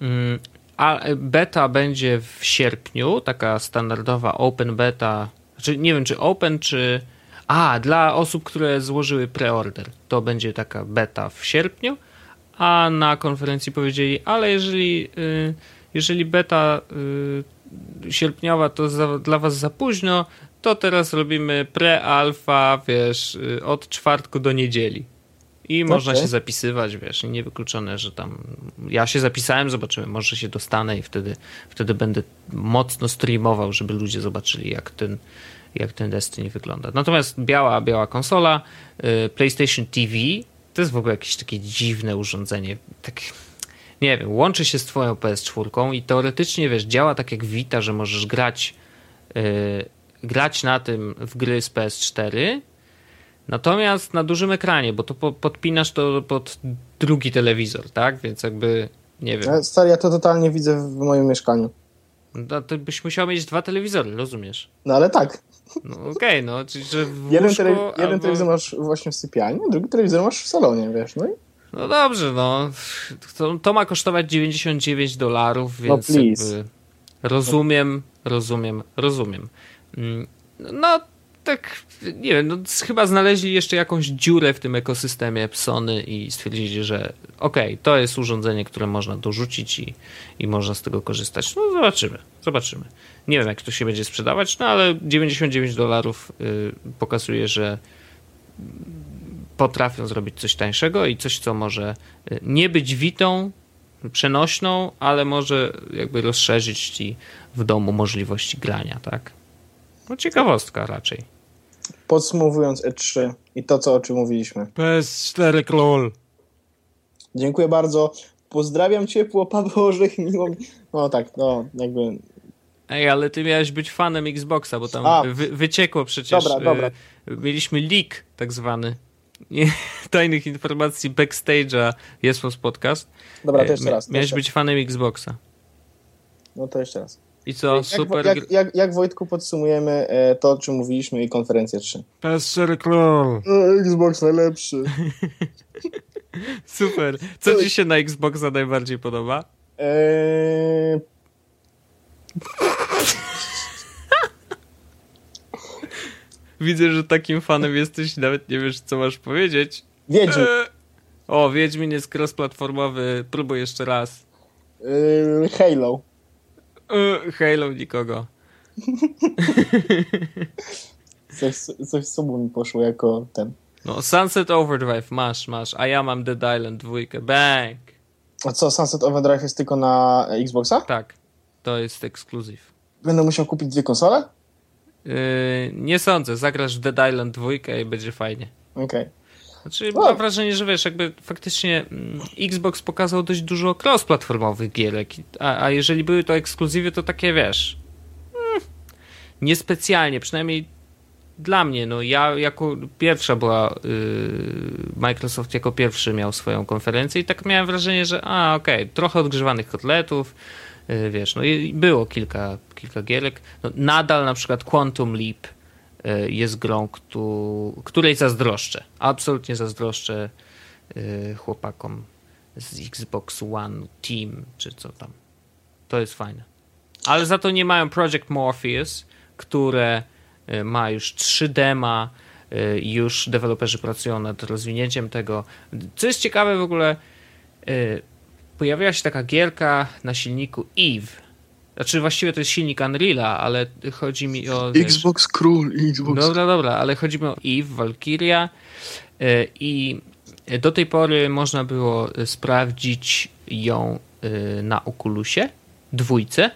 [SPEAKER 1] mm, a beta będzie w sierpniu, taka standardowa open beta. Znaczy, nie wiem, czy open, czy. A, dla osób, które złożyły preorder. To będzie taka beta w sierpniu, a na konferencji powiedzieli, ale jeżeli, y, jeżeli beta y, sierpniowa to za, dla was za późno, to teraz robimy pre-alfa, wiesz, y, od czwartku do niedzieli. I okay. można się zapisywać, wiesz, niewykluczone, że tam ja się zapisałem, zobaczymy, może się dostanę i wtedy, wtedy będę mocno streamował, żeby ludzie zobaczyli, jak ten, jak ten Destiny wygląda. Natomiast biała, biała konsola, y, PlayStation TV, to jest w ogóle jakieś takie dziwne urządzenie, tak nie wiem, łączy się z twoją PS4 i teoretycznie, wiesz, działa tak jak Vita, że możesz grać yy, grać na tym w gry z PS4, Natomiast na dużym ekranie, bo to po, podpinasz to pod drugi telewizor, tak? Więc jakby nie wiem.
[SPEAKER 2] Stary, ja to totalnie widzę w moim mieszkaniu.
[SPEAKER 1] No to byś musiał mieć dwa telewizory, rozumiesz?
[SPEAKER 2] No ale tak.
[SPEAKER 1] No okej, okay, no, czyli że w
[SPEAKER 2] jeden,
[SPEAKER 1] łóżko,
[SPEAKER 2] jeden albo... telewizor masz właśnie w sypialni, drugi telewizor masz w salonie, wiesz, no i...
[SPEAKER 1] No dobrze, no. To, to ma kosztować 99 dolarów, no więc no rozumiem, rozumiem, rozumiem. Mm, no tak, nie wiem, no, chyba znaleźli jeszcze jakąś dziurę w tym ekosystemie Sony i stwierdzili, że okej, okay, to jest urządzenie, które można dorzucić i, i można z tego korzystać. No zobaczymy, zobaczymy. Nie wiem, jak to się będzie sprzedawać, no ale 99 dolarów y, pokazuje, że potrafią zrobić coś tańszego i coś, co może y, nie być witą, przenośną, ale może jakby rozszerzyć ci w domu możliwości grania, tak? No ciekawostka raczej.
[SPEAKER 2] Podsumowując E3 i to, co o czym mówiliśmy.
[SPEAKER 1] PS4 król.
[SPEAKER 2] Dziękuję bardzo. Pozdrawiam ciepło, <laughs> Paweł Orzech, miło No tak, no jakby...
[SPEAKER 1] Ej, ale ty miałeś być fanem Xboxa, bo tam wy, wyciekło przecież.
[SPEAKER 2] Dobra, dobra.
[SPEAKER 1] Y, mieliśmy leak tak zwany. <laughs> tajnych informacji backstage'a jest podcast.
[SPEAKER 2] Dobra, to jeszcze raz.
[SPEAKER 1] Miałeś być fanem Xboxa.
[SPEAKER 2] No to jeszcze raz.
[SPEAKER 1] I co, jak, super...
[SPEAKER 2] Jak, jak, jak Wojtku podsumujemy e, to, o czym mówiliśmy i konferencję 3?
[SPEAKER 1] PS4 król.
[SPEAKER 2] Xbox najlepszy. <laughs>
[SPEAKER 1] super. Co ci się na Xboxa najbardziej podoba? Eee... Widzę, że takim fanem jesteś nawet nie wiesz, co masz powiedzieć.
[SPEAKER 2] Wiedźmin. Eee...
[SPEAKER 1] O, Wiedźmin jest cross-platformowy. Próbuj jeszcze raz.
[SPEAKER 2] Eee, Halo.
[SPEAKER 1] E, Halo nikogo. <laughs>
[SPEAKER 2] coś, coś z sobą mi poszło jako ten.
[SPEAKER 1] No, Sunset Overdrive masz, masz, a ja mam Dead Island 2. Bang!
[SPEAKER 2] A co, Sunset Overdrive jest tylko na Xboxa?
[SPEAKER 1] Tak, to jest ekskluzyw.
[SPEAKER 2] Będę musiał kupić dwie konsole?
[SPEAKER 1] Yy, nie sądzę, zagrasz Dead Island 2 i będzie fajnie.
[SPEAKER 2] Okej. Okay.
[SPEAKER 1] Znaczy, mam wrażenie, że wiesz, jakby faktycznie mm, Xbox pokazał dość dużo cross-platformowych gierek, a, a jeżeli były to ekskluzywy, to takie wiesz. Mm, niespecjalnie, przynajmniej dla mnie. No ja jako pierwsza była yy, Microsoft jako pierwszy miał swoją konferencję i tak miałem wrażenie, że a okej, okay, trochę odgrzewanych kotletów. Yy, wiesz, no i było kilka, kilka gierek. No, nadal na przykład Quantum Leap jest grą, której zazdroszczę. Absolutnie zazdroszczę e, chłopakom z Xbox One Team, czy co tam. To jest fajne. Ale za to nie mają Project Morpheus, które e, ma już 3 dema, już deweloperzy pracują nad rozwinięciem tego. Co jest ciekawe w ogóle, pojawiła się taka gierka na silniku Eve, znaczy właściwie to jest silnik Unreala, ale chodzi mi o...
[SPEAKER 2] Xbox wiesz, Król, Xbox...
[SPEAKER 1] Dobra, dobra, ale chodzi mi o Eve, Valkyria e, i do tej pory można było sprawdzić ją e, na Oculusie, dwójce,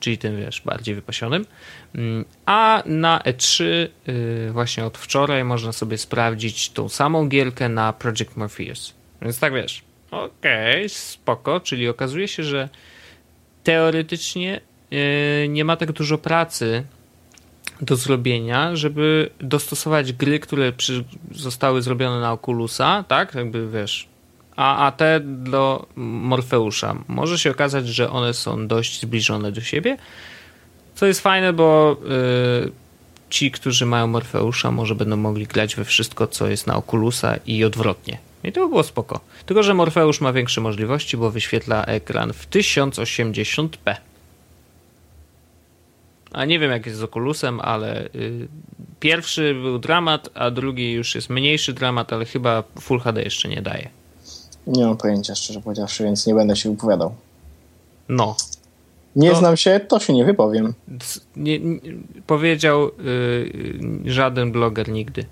[SPEAKER 1] czyli tym, wiesz, bardziej wypasionym, mm, a na E3 e, właśnie od wczoraj można sobie sprawdzić tą samą gierkę na Project Morpheus. Więc tak, wiesz, okej, okay, spoko, czyli okazuje się, że teoretycznie e, nie ma tak dużo pracy do zrobienia, żeby dostosować gry, które przy, zostały zrobione na Oculusa, tak? Jakby wiesz. A, a te do Morfeusza. Może się okazać, że one są dość zbliżone do siebie. Co jest fajne, bo yy, ci, którzy mają Morfeusza, może będą mogli grać we wszystko, co jest na Oculusa i odwrotnie. I to by było spoko. Tylko, że Morfeusz ma większe możliwości, bo wyświetla ekran w 1080p. A nie wiem jak jest z Oculusem, ale y, pierwszy był dramat, a drugi już jest mniejszy dramat, ale chyba Full HD jeszcze nie daje.
[SPEAKER 2] Nie mam pojęcia, szczerze powiedziawszy, więc nie będę się wypowiadał.
[SPEAKER 1] No.
[SPEAKER 2] Nie to... znam się, to się nie wypowiem.
[SPEAKER 1] Nie, nie, powiedział y, żaden bloger nigdy. <laughs>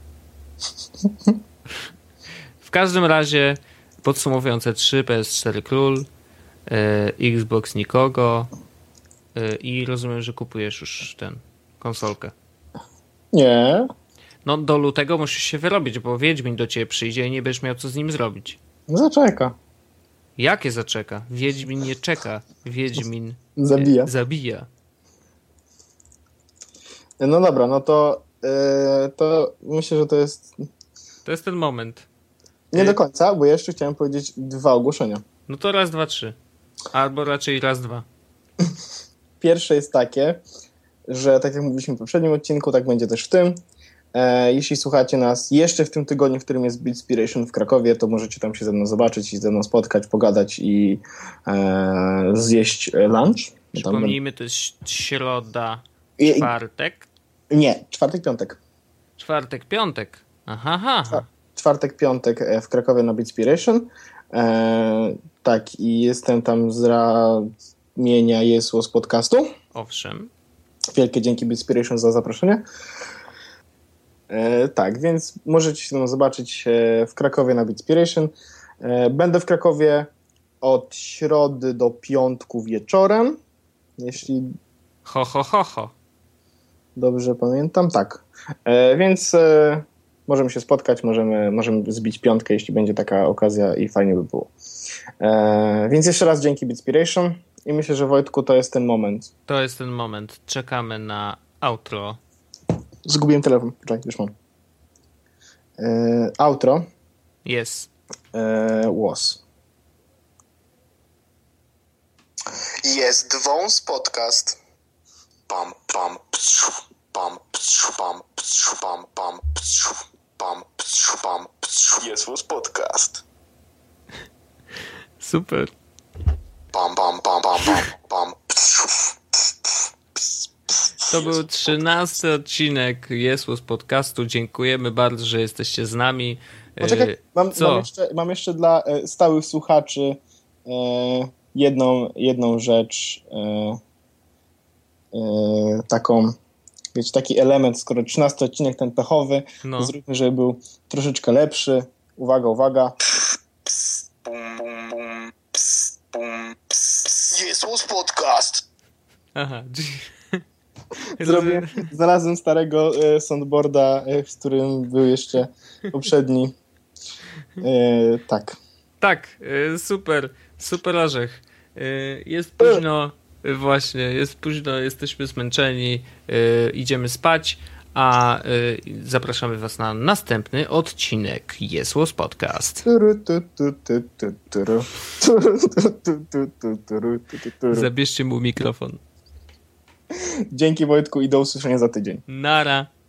[SPEAKER 1] W każdym razie, podsumowując E3, PS4 Król, e, Xbox nikogo e, i rozumiem, że kupujesz już ten konsolkę.
[SPEAKER 2] Nie.
[SPEAKER 1] No do lutego musisz się wyrobić, bo Wiedźmin do ciebie przyjdzie i nie będziesz miał co z nim zrobić.
[SPEAKER 2] Zaczeka.
[SPEAKER 1] Jakie zaczeka? Wiedźmin nie czeka. Wiedźmin
[SPEAKER 2] zabija.
[SPEAKER 1] zabija.
[SPEAKER 2] No dobra, no to, yy, to myślę, że to jest.
[SPEAKER 1] To jest ten moment.
[SPEAKER 2] Nie do końca, bo jeszcze chciałem powiedzieć dwa ogłoszenia.
[SPEAKER 1] No to raz, dwa, trzy. Albo raczej raz, dwa. <laughs>
[SPEAKER 2] Pierwsze jest takie, że tak jak mówiliśmy w poprzednim odcinku, tak będzie też w tym. E, jeśli słuchacie nas jeszcze w tym tygodniu, w którym jest Beatspiration w Krakowie, to możecie tam się ze mną zobaczyć i ze mną spotkać, pogadać i e, zjeść lunch.
[SPEAKER 1] Przypomnijmy, to jest środa, czwartek.
[SPEAKER 2] Nie, czwartek, piątek.
[SPEAKER 1] Czwartek, piątek. Aha, aha
[SPEAKER 2] czwartek, piątek e, w Krakowie na Beatspiration. E, tak, i jestem tam z ramienia Jesło z podcastu.
[SPEAKER 1] Owszem.
[SPEAKER 2] Wielkie dzięki Beatspiration za zaproszenie. E, tak, więc możecie się zobaczyć e, w Krakowie na Beatspiration. E, będę w Krakowie od środy do piątku wieczorem. Jeśli.
[SPEAKER 1] Ho, ho, ho, ho.
[SPEAKER 2] Dobrze pamiętam, tak. E, więc e, możemy się spotkać, możemy, możemy zbić piątkę, jeśli będzie taka okazja i fajnie by było. E, więc jeszcze raz dzięki Bitspiration i myślę, że Wojtku to jest ten moment.
[SPEAKER 1] To jest ten moment. Czekamy na outro.
[SPEAKER 2] Zgubiłem telefon. Czekaj, już mam. E, outro.
[SPEAKER 1] Yes.
[SPEAKER 2] E, was.
[SPEAKER 3] Jest wąs podcast. Pam, pam, psiu, pam, psiu, pam, psiu, pam, pam, psiu. Pam, psiu, pam, psiu. Jest was podcast.
[SPEAKER 1] Super.
[SPEAKER 3] Pam, pam, pam, pam, pam, pam.
[SPEAKER 1] To był trzynasty odcinek Jesłos podcastu. Dziękujemy bardzo, że jesteście z nami.
[SPEAKER 2] Poczekaj, mam, mam, jeszcze, mam jeszcze dla e, stałych słuchaczy e, jedną, jedną rzecz e, taką wiecie, taki element, skoro 13 odcinek ten pechowy, no. zróbmy, żeby był troszeczkę lepszy. Uwaga, uwaga.
[SPEAKER 3] Jest podcast.
[SPEAKER 1] Aha. <laughs>
[SPEAKER 2] Zrobię, <laughs> znalazłem starego e, soundboarda, e, w którym był jeszcze poprzedni E, tak.
[SPEAKER 1] Tak, e, super, super orzech. E, Jest późno, e, właśnie, jest późno, jesteśmy zmęczeni, e, idziemy spać, a e, zapraszamy Was na następny odcinek Jesłos Podcast. Zabierzcie mu mikrofon.
[SPEAKER 2] Dzięki Wojtku i do usłyszenia za tydzień.
[SPEAKER 1] Nara.